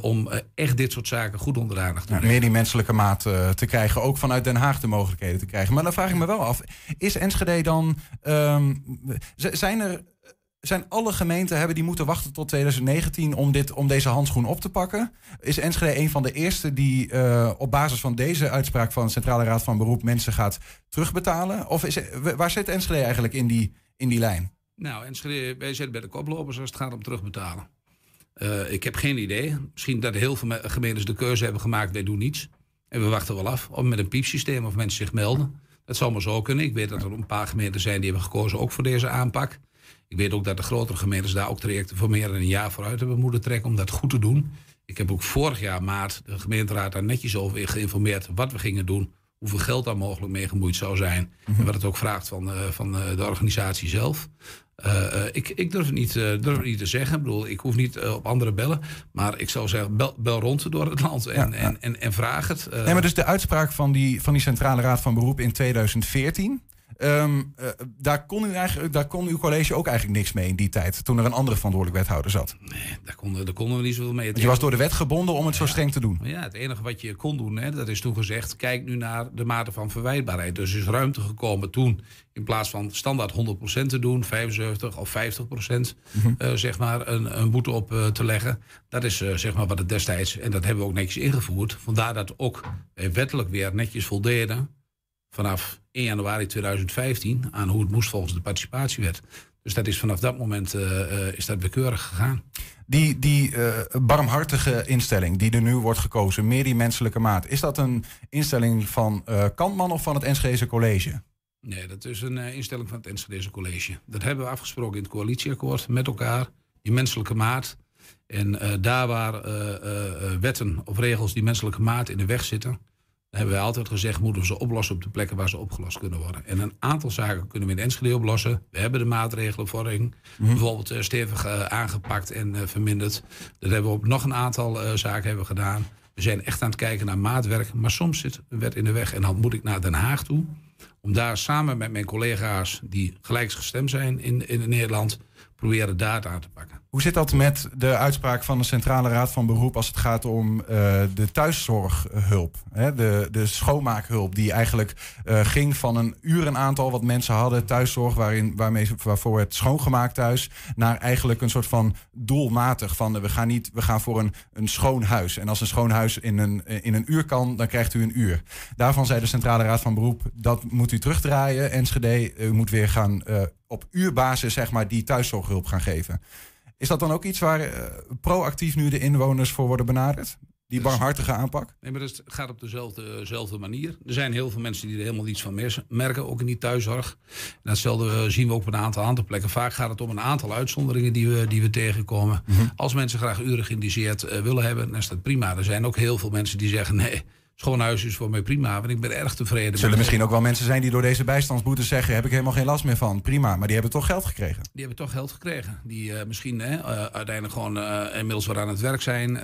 om echt dit soort zaken goed onder de aandacht te ja, Meer die menselijke maat te krijgen. Ook vanuit Den Haag de mogelijkheden te krijgen. Maar dan vraag ik me wel af. Is Enschede dan... Um, zijn er zijn alle gemeenten hebben die moeten wachten tot 2019 om, dit, om deze handschoen op te pakken? Is Enschede een van de eerste die uh, op basis van deze uitspraak van de Centrale Raad van Beroep mensen gaat terugbetalen? Of is, waar zit Enschede eigenlijk in die, in die lijn? Nou, Enschede, wij zitten bij de koplopers als het gaat om terugbetalen. Uh, ik heb geen idee. Misschien dat heel veel gemeentes de keuze hebben gemaakt, wij doen niets. En we wachten wel af of met een piepsysteem of mensen zich melden. Dat zou maar zo kunnen. Ik weet dat er een paar gemeenten zijn die hebben gekozen ook voor deze aanpak. Ik weet ook dat de grotere gemeentes daar ook trajecten voor meer dan een jaar vooruit hebben moeten trekken om dat goed te doen. Ik heb ook vorig jaar maart de gemeenteraad daar netjes over geïnformeerd wat we gingen doen. Hoeveel geld daar mogelijk mee gemoeid zou zijn. Mm -hmm. En wat het ook vraagt van, uh, van uh, de organisatie zelf. Uh, ik, ik durf, het niet, durf het niet te zeggen. Ik bedoel, ik hoef niet op andere bellen. Maar ik zou zeggen, bel, bel rond door het land en, ja, ja. en, en, en, vraag het. Nee, maar dus de uitspraak van die, van die Centrale Raad van Beroep in 2014... Um, uh, daar, kon u eigenlijk, daar kon uw college ook eigenlijk niks mee in die tijd, toen er een andere verantwoordelijk wethouder zat. Nee, daar konden, daar konden we niet zoveel mee. Je was door de wet gebonden om het ja. zo streng te doen. Ja, het enige wat je kon doen, hè, dat is toen gezegd, kijk nu naar de mate van verwijtbaarheid. Dus is ruimte gekomen toen, in plaats van standaard 100% te doen, 75 of 50% mm -hmm. uh, zeg maar, een, een boete op uh, te leggen. Dat is zeg maar wat het destijds, en dat hebben we ook netjes ingevoerd. Vandaar dat ook wettelijk weer netjes voldeden vanaf 1 januari 2015 aan hoe het moest volgens de participatiewet. Dus dat is vanaf dat moment uh, uh, is dat weer keurig gegaan. Die, die uh, barmhartige instelling die er nu wordt gekozen, meer die menselijke maat, is dat een instelling van Kantman of van het Enschedeze College? Nee, dat is een instelling van het Enschedeze College. Dat hebben we afgesproken in het coalitieakkoord met elkaar. Die menselijke maat. En daar waar wetten of regels die menselijke maat in de weg zitten, hebben wij altijd gezegd, moeten we ze oplossen op de plekken waar ze opgelost kunnen worden. En een aantal zaken kunnen we in Enschede oplossen. We hebben de maatregelenvorming mm -hmm. bijvoorbeeld uh, stevig uh, aangepakt en uh, verminderd. Dat hebben we op nog een aantal zaken hebben gedaan. We zijn echt aan het kijken naar maatwerk, maar soms zit een wet in de weg. En dan moet ik naar Den Haag toe, om daar samen met mijn collega's die gelijksgestemd zijn in, in Nederland, proberen data aan te pakken. Hoe zit dat met de uitspraak van de Centrale Raad van Beroep als het gaat om uh, de thuiszorghulp? Hè? De, de schoonmaakhulp die eigenlijk uh, ging van een urenaantal wat mensen hadden, thuiszorg, waarin, waarmee, waarvoor het schoongemaakt thuis, naar eigenlijk een soort van doelmatig van we gaan, niet, we gaan voor een, een schoon huis. En als een schoon huis in een, in een uur kan, dan krijgt u een uur. Daarvan zei de Centrale Raad van Beroep, dat moet u terugdraaien. Enschede, u moet weer gaan op uurbasis zeg maar, die thuiszorghulp gaan geven. Is dat dan ook iets waar uh, proactief nu de inwoners voor worden benaderd? Die barmhartige aanpak? Nee, maar het gaat op dezelfde, dezelfde manier. Er zijn heel veel mensen die er helemaal iets van merken, ook in die thuiszorg. En datzelfde zien we ook op een aantal andere plekken. Vaak gaat het om een aantal uitzonderingen die we, die we tegenkomen. Mm -hmm. Als mensen graag uren geïndiceerd willen hebben, dan is dat prima. Er zijn ook heel veel mensen die zeggen: nee, schoon huis is voor mij prima, want ik ben erg tevreden. Er zullen misschien ook wel mensen zijn die door deze bijstandsboetes zeggen... heb ik helemaal geen last meer van, prima. Maar die hebben toch geld gekregen? Die hebben toch geld gekregen. Die uh, misschien uh, uiteindelijk gewoon uh, inmiddels weer aan het werk zijn.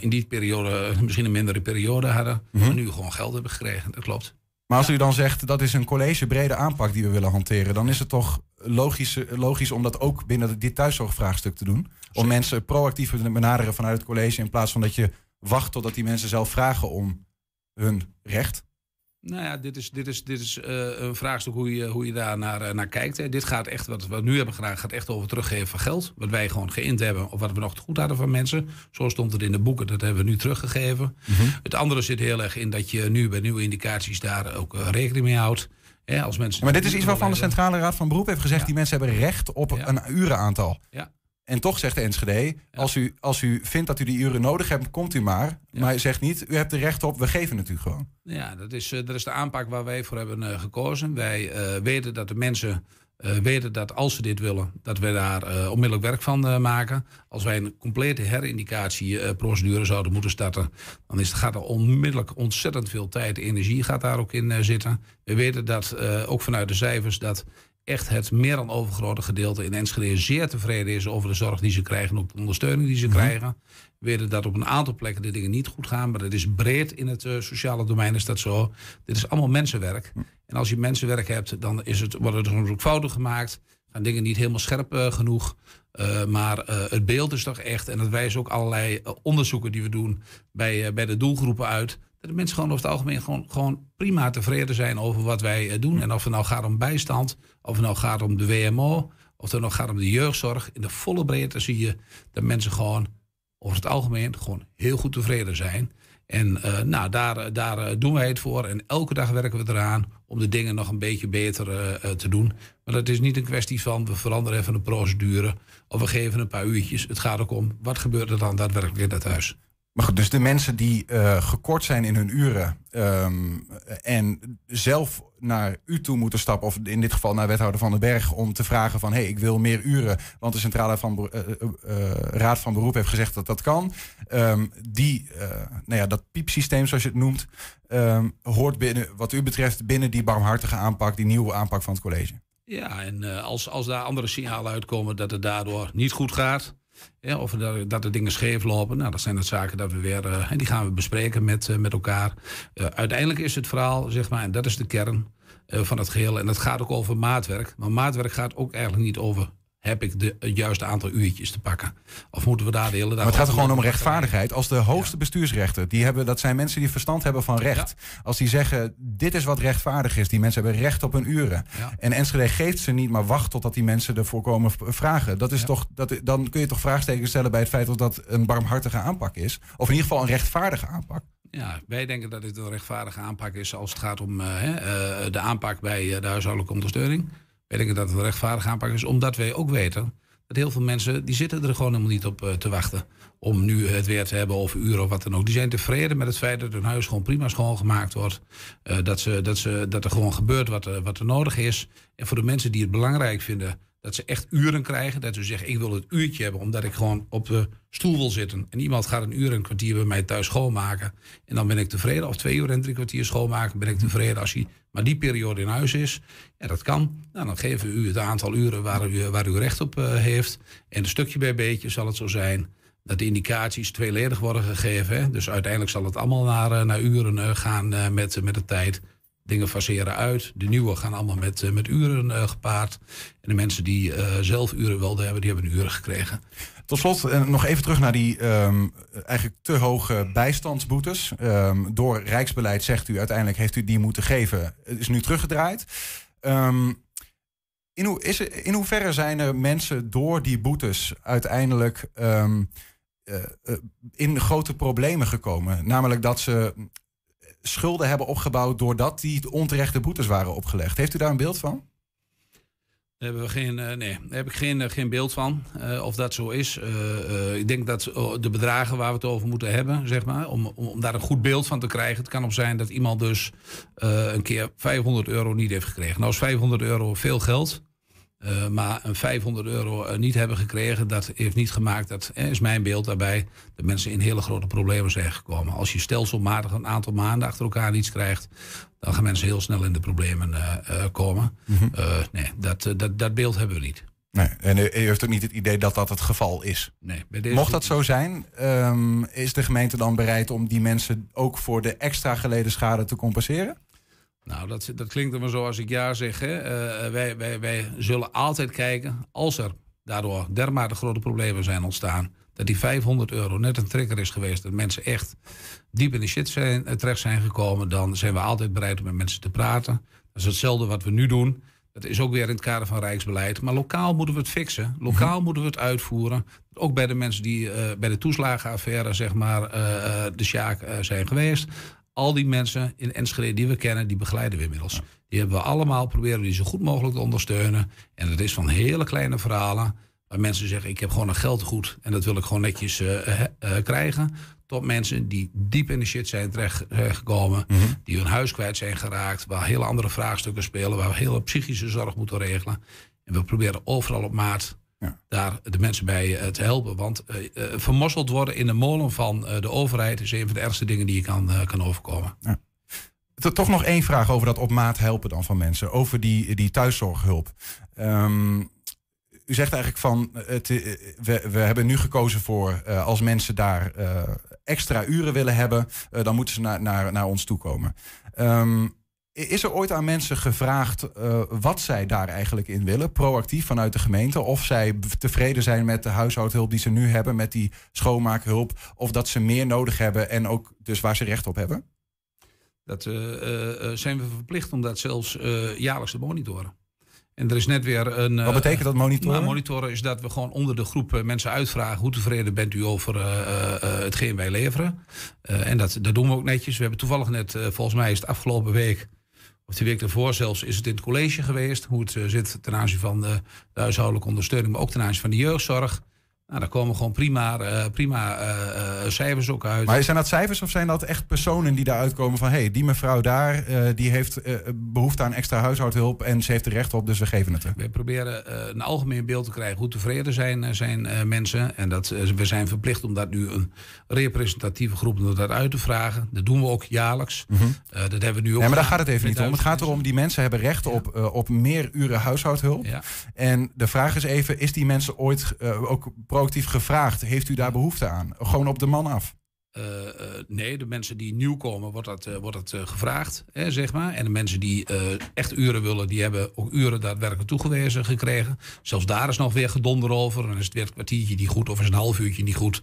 in die periode misschien een mindere periode hadden. Mm -hmm. Maar nu gewoon geld hebben gekregen, dat klopt. Maar als u dan zegt dat is een collegebrede aanpak die we willen hanteren... dan is het toch logisch, logisch om dat ook binnen dit thuiszorgvraagstuk te doen? Om mensen proactief te benaderen vanuit het college... in plaats van dat je wacht totdat die mensen zelf vragen om hun recht? Nou ja, dit is, dit is, dit is uh, een vraagstuk hoe je, hoe je daar naar, uh, naar kijkt. Hè. Dit gaat echt, wat we nu hebben gedaan, gaat echt over teruggeven van geld. Wat wij gewoon geïnd hebben, of wat we nog te goed hadden van mensen. Zo stond het in de boeken, dat hebben we nu teruggegeven. Mm -hmm. Het andere zit heel erg in dat je nu bij nieuwe indicaties daar ook uh, rekening mee houdt. Als mensen maar dit is iets waarvan de Centrale Raad van Beroep heeft gezegd... Ja. die mensen hebben recht op ja. een urenaantal. Ja. En toch zegt de Enschede, als, u, als u vindt dat u die uren nodig hebt, komt u maar. Ja. Maar zegt niet, u hebt er recht op, we geven het u gewoon. Ja, dat is, dat is de aanpak waar wij voor hebben uh, gekozen. Wij uh, weten dat de mensen uh, weten dat als ze dit willen, dat we daar onmiddellijk werk van maken. Als wij een complete herindicatie-procedure zouden moeten starten, dan is, gaat er onmiddellijk ontzettend veel tijd en energie gaat daar ook in zitten. We weten dat ook vanuit de cijfers dat echt het meer dan overgrote gedeelte in Enschede zeer tevreden is over de zorg die ze krijgen en ook de ondersteuning die ze mm -hmm. krijgen. We weten dat op een aantal plekken de dingen niet goed gaan, maar dat is breed in het uh, sociale domein is dat zo. Dit is allemaal mensenwerk. Mm. En als je mensenwerk hebt, dan is het, worden er soms ook fouten gemaakt, gaan dingen niet helemaal scherp uh, genoeg. Uh, maar het beeld is toch echt, en dat wijzen ook allerlei onderzoeken die we doen bij, bij de doelgroepen uit, dat de mensen gewoon over het algemeen gewoon, gewoon prima tevreden zijn over wat wij doen. En of het nou gaat om bijstand, of het nou gaat om de WMO, of het nou gaat om de jeugdzorg. In de volle breedte zie je dat mensen gewoon over het algemeen gewoon heel goed tevreden zijn. En uh, nou, daar, daar doen wij het voor. En elke dag werken we eraan om de dingen nog een beetje beter te doen. Maar dat is niet een kwestie van we veranderen even een procedure of we geven een paar uurtjes. Het gaat ook om wat gebeurt er dan daadwerkelijk in dat huis. Maar goed, dus de mensen die uh, gekort zijn in hun uren um, en zelf naar u toe moeten stappen, of in dit geval naar wethouder Van den Berg, om te vragen van hé, hey, ik wil meer uren, want de Centrale van, uh, uh, Raad van Beroep heeft gezegd dat dat kan. Um, die, nou ja, dat piepsysteem zoals je het noemt, um, hoort binnen, wat u betreft binnen die barmhartige aanpak, die nieuwe aanpak van het college. Ja, en als, als daar andere signalen uitkomen dat het daardoor niet goed gaat, of dat, dat er dingen scheef lopen. Nou, dat zijn de zaken dat we weer. En die gaan we bespreken met, uh, met elkaar. Uh, uiteindelijk is het verhaal, zeg maar, en dat is de kern van het geheel. En dat gaat ook over maatwerk. Maar maatwerk gaat ook eigenlijk niet over heb ik de, het juiste aantal uurtjes te pakken? Of moeten we daar de hele dag... Maar het gaat er gewoon om rechtvaardigheid. Als de hoogste ja. bestuursrechten, die hebben, dat zijn mensen die verstand hebben van recht. Ja. Als die zeggen, dit is wat rechtvaardig is. Die mensen hebben recht op hun uren. Ja. En Enschede geeft ze niet, maar wacht totdat die mensen ervoor komen vragen. Dat is toch, dat, dan kun je toch vraagtekens stellen bij het feit dat dat een barmhartige aanpak is. Of in ieder geval een rechtvaardige aanpak. Ja, wij denken dat dit een rechtvaardige aanpak is als het gaat om uh, uh, de aanpak bij uh, de huishoudelijke ondersteuning. Wij denken dat het een rechtvaardige aanpak is, omdat wij ook weten dat heel veel mensen, die zitten er gewoon helemaal niet op uh, te wachten. Om nu het weer te hebben of uren of wat dan ook. Die zijn tevreden met het feit dat hun huis gewoon prima schoongemaakt wordt. Uh, dat, ze, dat, ze, dat er gewoon gebeurt wat, er, wat er nodig is. En voor de mensen die het belangrijk vinden dat ze echt uren krijgen. Dat ze zeggen, ik wil het uurtje hebben omdat ik gewoon op de stoel wil zitten. En iemand gaat een uur en een kwartier bij mij thuis schoonmaken. En dan ben ik tevreden. Of twee uur en drie kwartier schoonmaken ben ik tevreden. Als hij maar die periode in huis is. Ja, dat kan. Nou, dan geven we u het aantal uren waar u, waar u recht op uh, heeft. En een stukje bij beetje zal het zo zijn dat de indicaties tweeledig worden gegeven. Hè? Dus uiteindelijk zal het allemaal naar, naar uren uh, gaan met, met de tijd. Dingen faseren uit. De nieuwe gaan allemaal met, uh, met uren uh, gepaard. En de mensen die uh, zelf uren wilden hebben, die hebben uren gekregen. Tot slot nog even terug naar die um, eigenlijk te hoge bijstandsboetes. Um, door Rijksbeleid zegt u uiteindelijk heeft u die moeten geven. Het is nu teruggedraaid. Um, in, is er, in hoeverre zijn er mensen door die boetes uiteindelijk in grote problemen gekomen? Namelijk dat ze schulden hebben opgebouwd doordat die onterechte boetes waren opgelegd. Heeft u daar een beeld van? Hebben we geen, uh, nee, heb ik geen, uh, geen beeld van uh, of dat zo is. ik denk dat de bedragen waar we het over moeten hebben, zeg maar, om, om, om daar een goed beeld van te krijgen. Het kan op zijn dat iemand dus een keer 500 euro niet heeft gekregen. Nou is 500 euro veel geld. Uh, maar een 500 euro niet hebben gekregen, dat heeft niet gemaakt, dat is mijn beeld daarbij, dat mensen in hele grote problemen zijn gekomen. Als je stelselmatig een aantal maanden achter elkaar niets krijgt, dan gaan mensen heel snel in de problemen uh, uh, komen. Mm nee, dat, dat, dat beeld hebben we niet. Nee, en u heeft ook niet het idee dat dat het geval is. Nee, Mocht dat zo zijn, um, is de gemeente dan bereid om die mensen ook voor de extra geleden schade te compenseren? Nou, dat, dat klinkt er maar zo als ik ja zeg. Hè. Uh, wij, wij, wij zullen altijd kijken, als er daardoor dermate grote problemen zijn ontstaan, dat die 500 euro net een trigger is geweest, dat mensen echt diep in de shit zijn, terecht zijn gekomen, dan zijn we altijd bereid om met mensen te praten. Dat is hetzelfde wat we nu doen. Dat is ook weer in het kader van Rijksbeleid. Maar lokaal moeten we het fixen. Lokaal mhm. moeten we het uitvoeren. Ook bij de mensen die uh, bij de toeslagenaffaire, zeg maar, uh, de Sjaak uh, zijn geweest. Al die mensen in Enschede die we kennen, die begeleiden we inmiddels. Die hebben we allemaal, proberen die zo goed mogelijk te ondersteunen. En dat is van hele kleine verhalen. Waar mensen zeggen, ik heb gewoon een geldgoed en dat wil ik gewoon netjes krijgen tot mensen die diep in de shit zijn terechtgekomen, mm -hmm. die hun huis kwijt zijn geraakt, waar hele andere vraagstukken spelen, waar we hele psychische zorg moeten regelen. En we proberen overal op maat ja. daar de mensen bij uh, te helpen. Want uh, uh, vermosseld worden in de molen van de overheid is een van de ergste dingen die je kan, kan overkomen. Ja. Toch nog één vraag over dat op maat helpen dan van mensen. Over die, die thuiszorghulp. Um, u zegt eigenlijk van, het, we, we hebben nu gekozen voor als mensen daar extra uren willen hebben, uh, dan moeten ze naar, naar, naar ons toe komen. Um, is er ooit aan mensen gevraagd uh, wat zij daar eigenlijk in willen, proactief vanuit de gemeente? Of zij tevreden zijn met de huishoudhulp die ze nu hebben, met die schoonmaakhulp, of dat ze meer nodig hebben en ook dus waar ze recht op hebben? Dat uh, zijn we verplicht om dat zelfs jaarlijks te monitoren. En er is net weer een. Wat betekent dat monitoren? Nou, monitoren is dat we gewoon onder de groep eh, mensen uitvragen hoe tevreden bent u over uh, uh, hetgeen wij leveren. en dat, dat doen we ook netjes. We hebben toevallig net, volgens mij is het afgelopen week, of die week ervoor zelfs, is het in het college geweest. Hoe het zit ten aanzien van de, de huishoudelijke ondersteuning, maar ook ten aanzien van de jeugdzorg. Nou, daar komen gewoon prima, uh, prima uh, cijfers ook uit. Maar zijn dat cijfers of zijn dat echt personen die daaruit komen van... hé, hey, die mevrouw daar, uh, die heeft behoefte aan extra huishoudhulp... en ze heeft er recht op, dus we geven het er. We proberen een algemeen beeld te krijgen hoe tevreden zijn, zijn mensen. En dat, we zijn verplicht om dat nu een representatieve groep om dat uit te vragen. Dat doen we ook jaarlijks. Mm -hmm. dat hebben we nu ook Ja, maar daar gaat het even niet om. Het gaat erom, die mensen hebben recht ja. op, op meer uren huishoudhulp. Ja. En de vraag is even, is die mensen ooit ook proactief gevraagd. Heeft u daar behoefte aan? Gewoon op de man af. Uh, uh, nee, de mensen die nieuw komen, wordt dat, uh, wordt dat gevraagd, hè, zeg maar. En de mensen die echt uren willen, die hebben ook uren daadwerkelijk toegewezen gekregen. Zelfs daar is nog weer gedonder over. Dan is het weer een kwartiertje niet goed of is een half uurtje niet goed.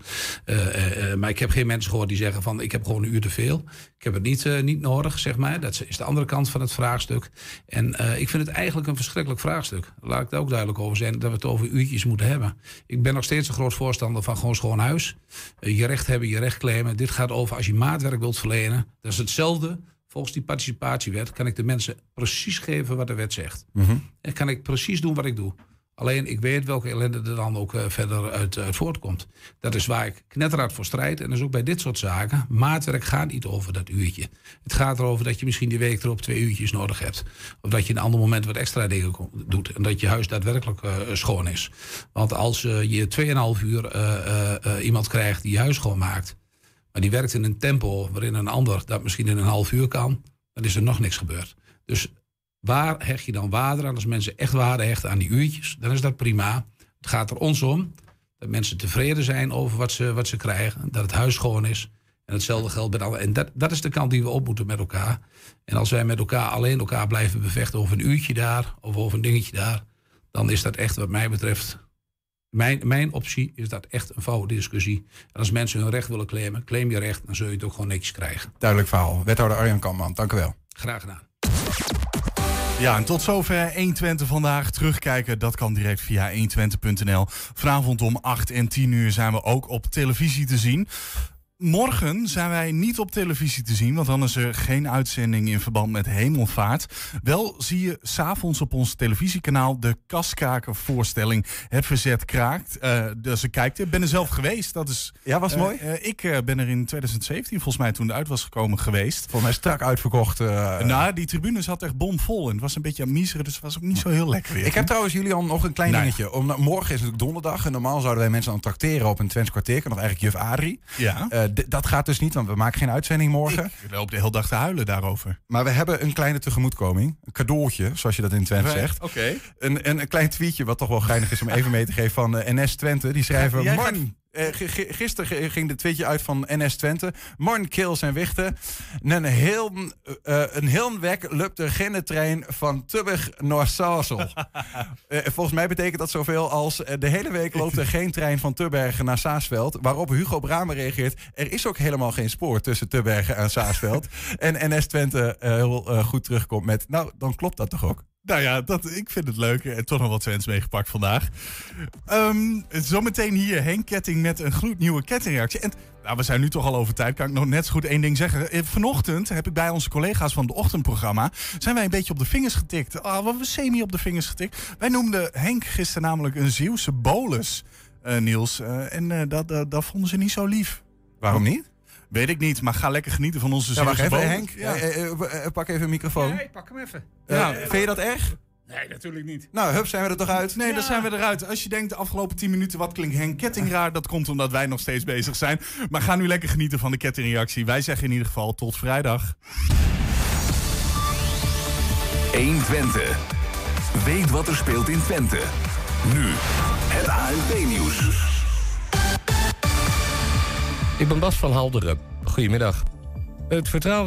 maar ik heb geen mensen gehoord die zeggen van, ik heb gewoon een uur te veel. Ik heb het niet, niet nodig, zeg maar. Dat is de andere kant van het vraagstuk. En ik vind het eigenlijk een verschrikkelijk vraagstuk. Laat ik daar ook duidelijk over zijn, dat we het over uurtjes moeten hebben. Ik ben nog steeds een groot voorstander van gewoon schoon huis. je recht hebben, je recht claimen. Dit gaat over als je maatwerk wilt verlenen. Dat is hetzelfde. Volgens die participatiewet kan ik de mensen precies geven wat de wet zegt. Mm En kan ik precies doen wat ik doe. Alleen ik weet welke ellende er dan ook uh, verder uit, uit, voortkomt. Dat is waar ik knetterhard voor strijd. En dat is ook bij dit soort zaken. Maatwerk gaat niet over dat uurtje. Het gaat erover dat je misschien die week erop twee uurtjes nodig hebt. Of dat je een ander moment wat extra dingen doet. En dat je huis daadwerkelijk uh, schoon is. Want als uh, je 2,5 uur iemand krijgt die je huis schoonmaakt. Maar die werkt in een tempo waarin een ander dat misschien in een half uur kan. Dan is er nog niks gebeurd. Dus waar hecht je dan waarde aan? Als mensen echt waarde hechten aan die uurtjes, dan is dat prima. Het gaat er ons om dat mensen tevreden zijn over wat ze, wat ze krijgen. Dat het huis schoon is. En hetzelfde geldt bij alle. En dat, dat is de kant die we op moeten met elkaar. En als wij met elkaar alleen elkaar blijven bevechten over een uurtje daar of over een dingetje daar, dan is dat echt, wat mij betreft, mijn, mijn optie is dat echt een foute discussie. En als mensen hun recht willen claimen, claim je recht, dan zul je het ook gewoon netjes krijgen. Duidelijk verhaal. Wethouder Arjan Kamman, dank u wel. Graag gedaan. Ja, en tot zover 120 vandaag. Terugkijken, dat kan direct via 120.nl. Vanavond om 8 en 10 uur zijn we ook op televisie te zien. Morgen zijn wij niet op televisie te zien, want dan is er geen uitzending in verband met hemelvaart. Wel zie je s'avonds op ons televisiekanaal de Kaskraker-voorstelling Het Verzet Kraakt. Uh, dus ik kijk, ik ben er zelf geweest. Dat is, ja, was uh, mooi? Uh, ik ben er in 2017, volgens mij toen het uit was gekomen, geweest. Volgens mij strak uitverkocht. nou, die tribune zat echt bomvol en het was een beetje miseren, dus het was ook niet zo heel lekker weer. Ik heb trouwens jullie al nog een klein Nou dingetje. Om, morgen is natuurlijk donderdag en normaal zouden wij mensen aan tracteren op een Twents kwartier. Of eigenlijk juf Adrie. Ja. D- dat gaat dus niet, want we maken geen uitzending morgen. Ik loop de hele dag te huilen daarover. Maar we hebben een kleine tegemoetkoming. Een cadeautje, zoals je dat in Twente Right, zegt. oké. Een, een, een klein tweetje, wat toch wel geinig is om even mee te geven van eh, NS Twente. Die schrijven... Jij eh, gisteren ging de tweetje uit van NS Twente. Morgen kills en wichten. Een heel, eh, een heel weg er trein van Tubberg naar Sasel. (laughs) Eh, volgens mij betekent dat zoveel als... de hele week loopt er geen trein van Tubbergen naar Saasveld. Waarop Hugo Bramer reageert... er is ook helemaal geen spoor tussen Tubbergen en Saasveld. en NS Twente heel goed terugkomt met... nou, dan klopt dat toch ook? Nou ja, dat, ik vind het leuk. En toch nog wat Twents meegepakt vandaag. Ehm, zometeen hier Henk Ketting met een gloednieuwe kettingreactie. En nou, we zijn nu toch al over tijd. Kan ik nog net zo goed één ding zeggen. Eh, Vanochtend heb ik bij onze collega's van het ochtendprogramma... zijn wij een beetje op de vingers getikt. Ah, we hebben semi op de vingers getikt. Wij noemden Henk gisteren namelijk een Zeeuwse bolus, eh, Niels. Eh, en dat vonden ze niet zo lief. Waarom niet? Weet ik niet, maar ga lekker genieten van onze Ja, wacht even. Henk. Ja. eh, eh, eh, pak even een microfoon. Ja, ik pak hem even. Ja. vind je dat erg? Nee, natuurlijk niet. Nou, hup, zijn we er toch uit? Nee, dan zijn we eruit. Als je denkt de afgelopen 10 minuten, wat klinkt Henk Ketting raar? Dat komt omdat wij nog steeds bezig zijn. Maar ga nu lekker genieten van de kettingreactie. Wij zeggen in ieder geval tot vrijdag. 1 Twente. Weet wat er speelt in Twente. Nu het ANP-nieuws. Ik ben Bas van Halderen. Goedemiddag. Het vertrouwen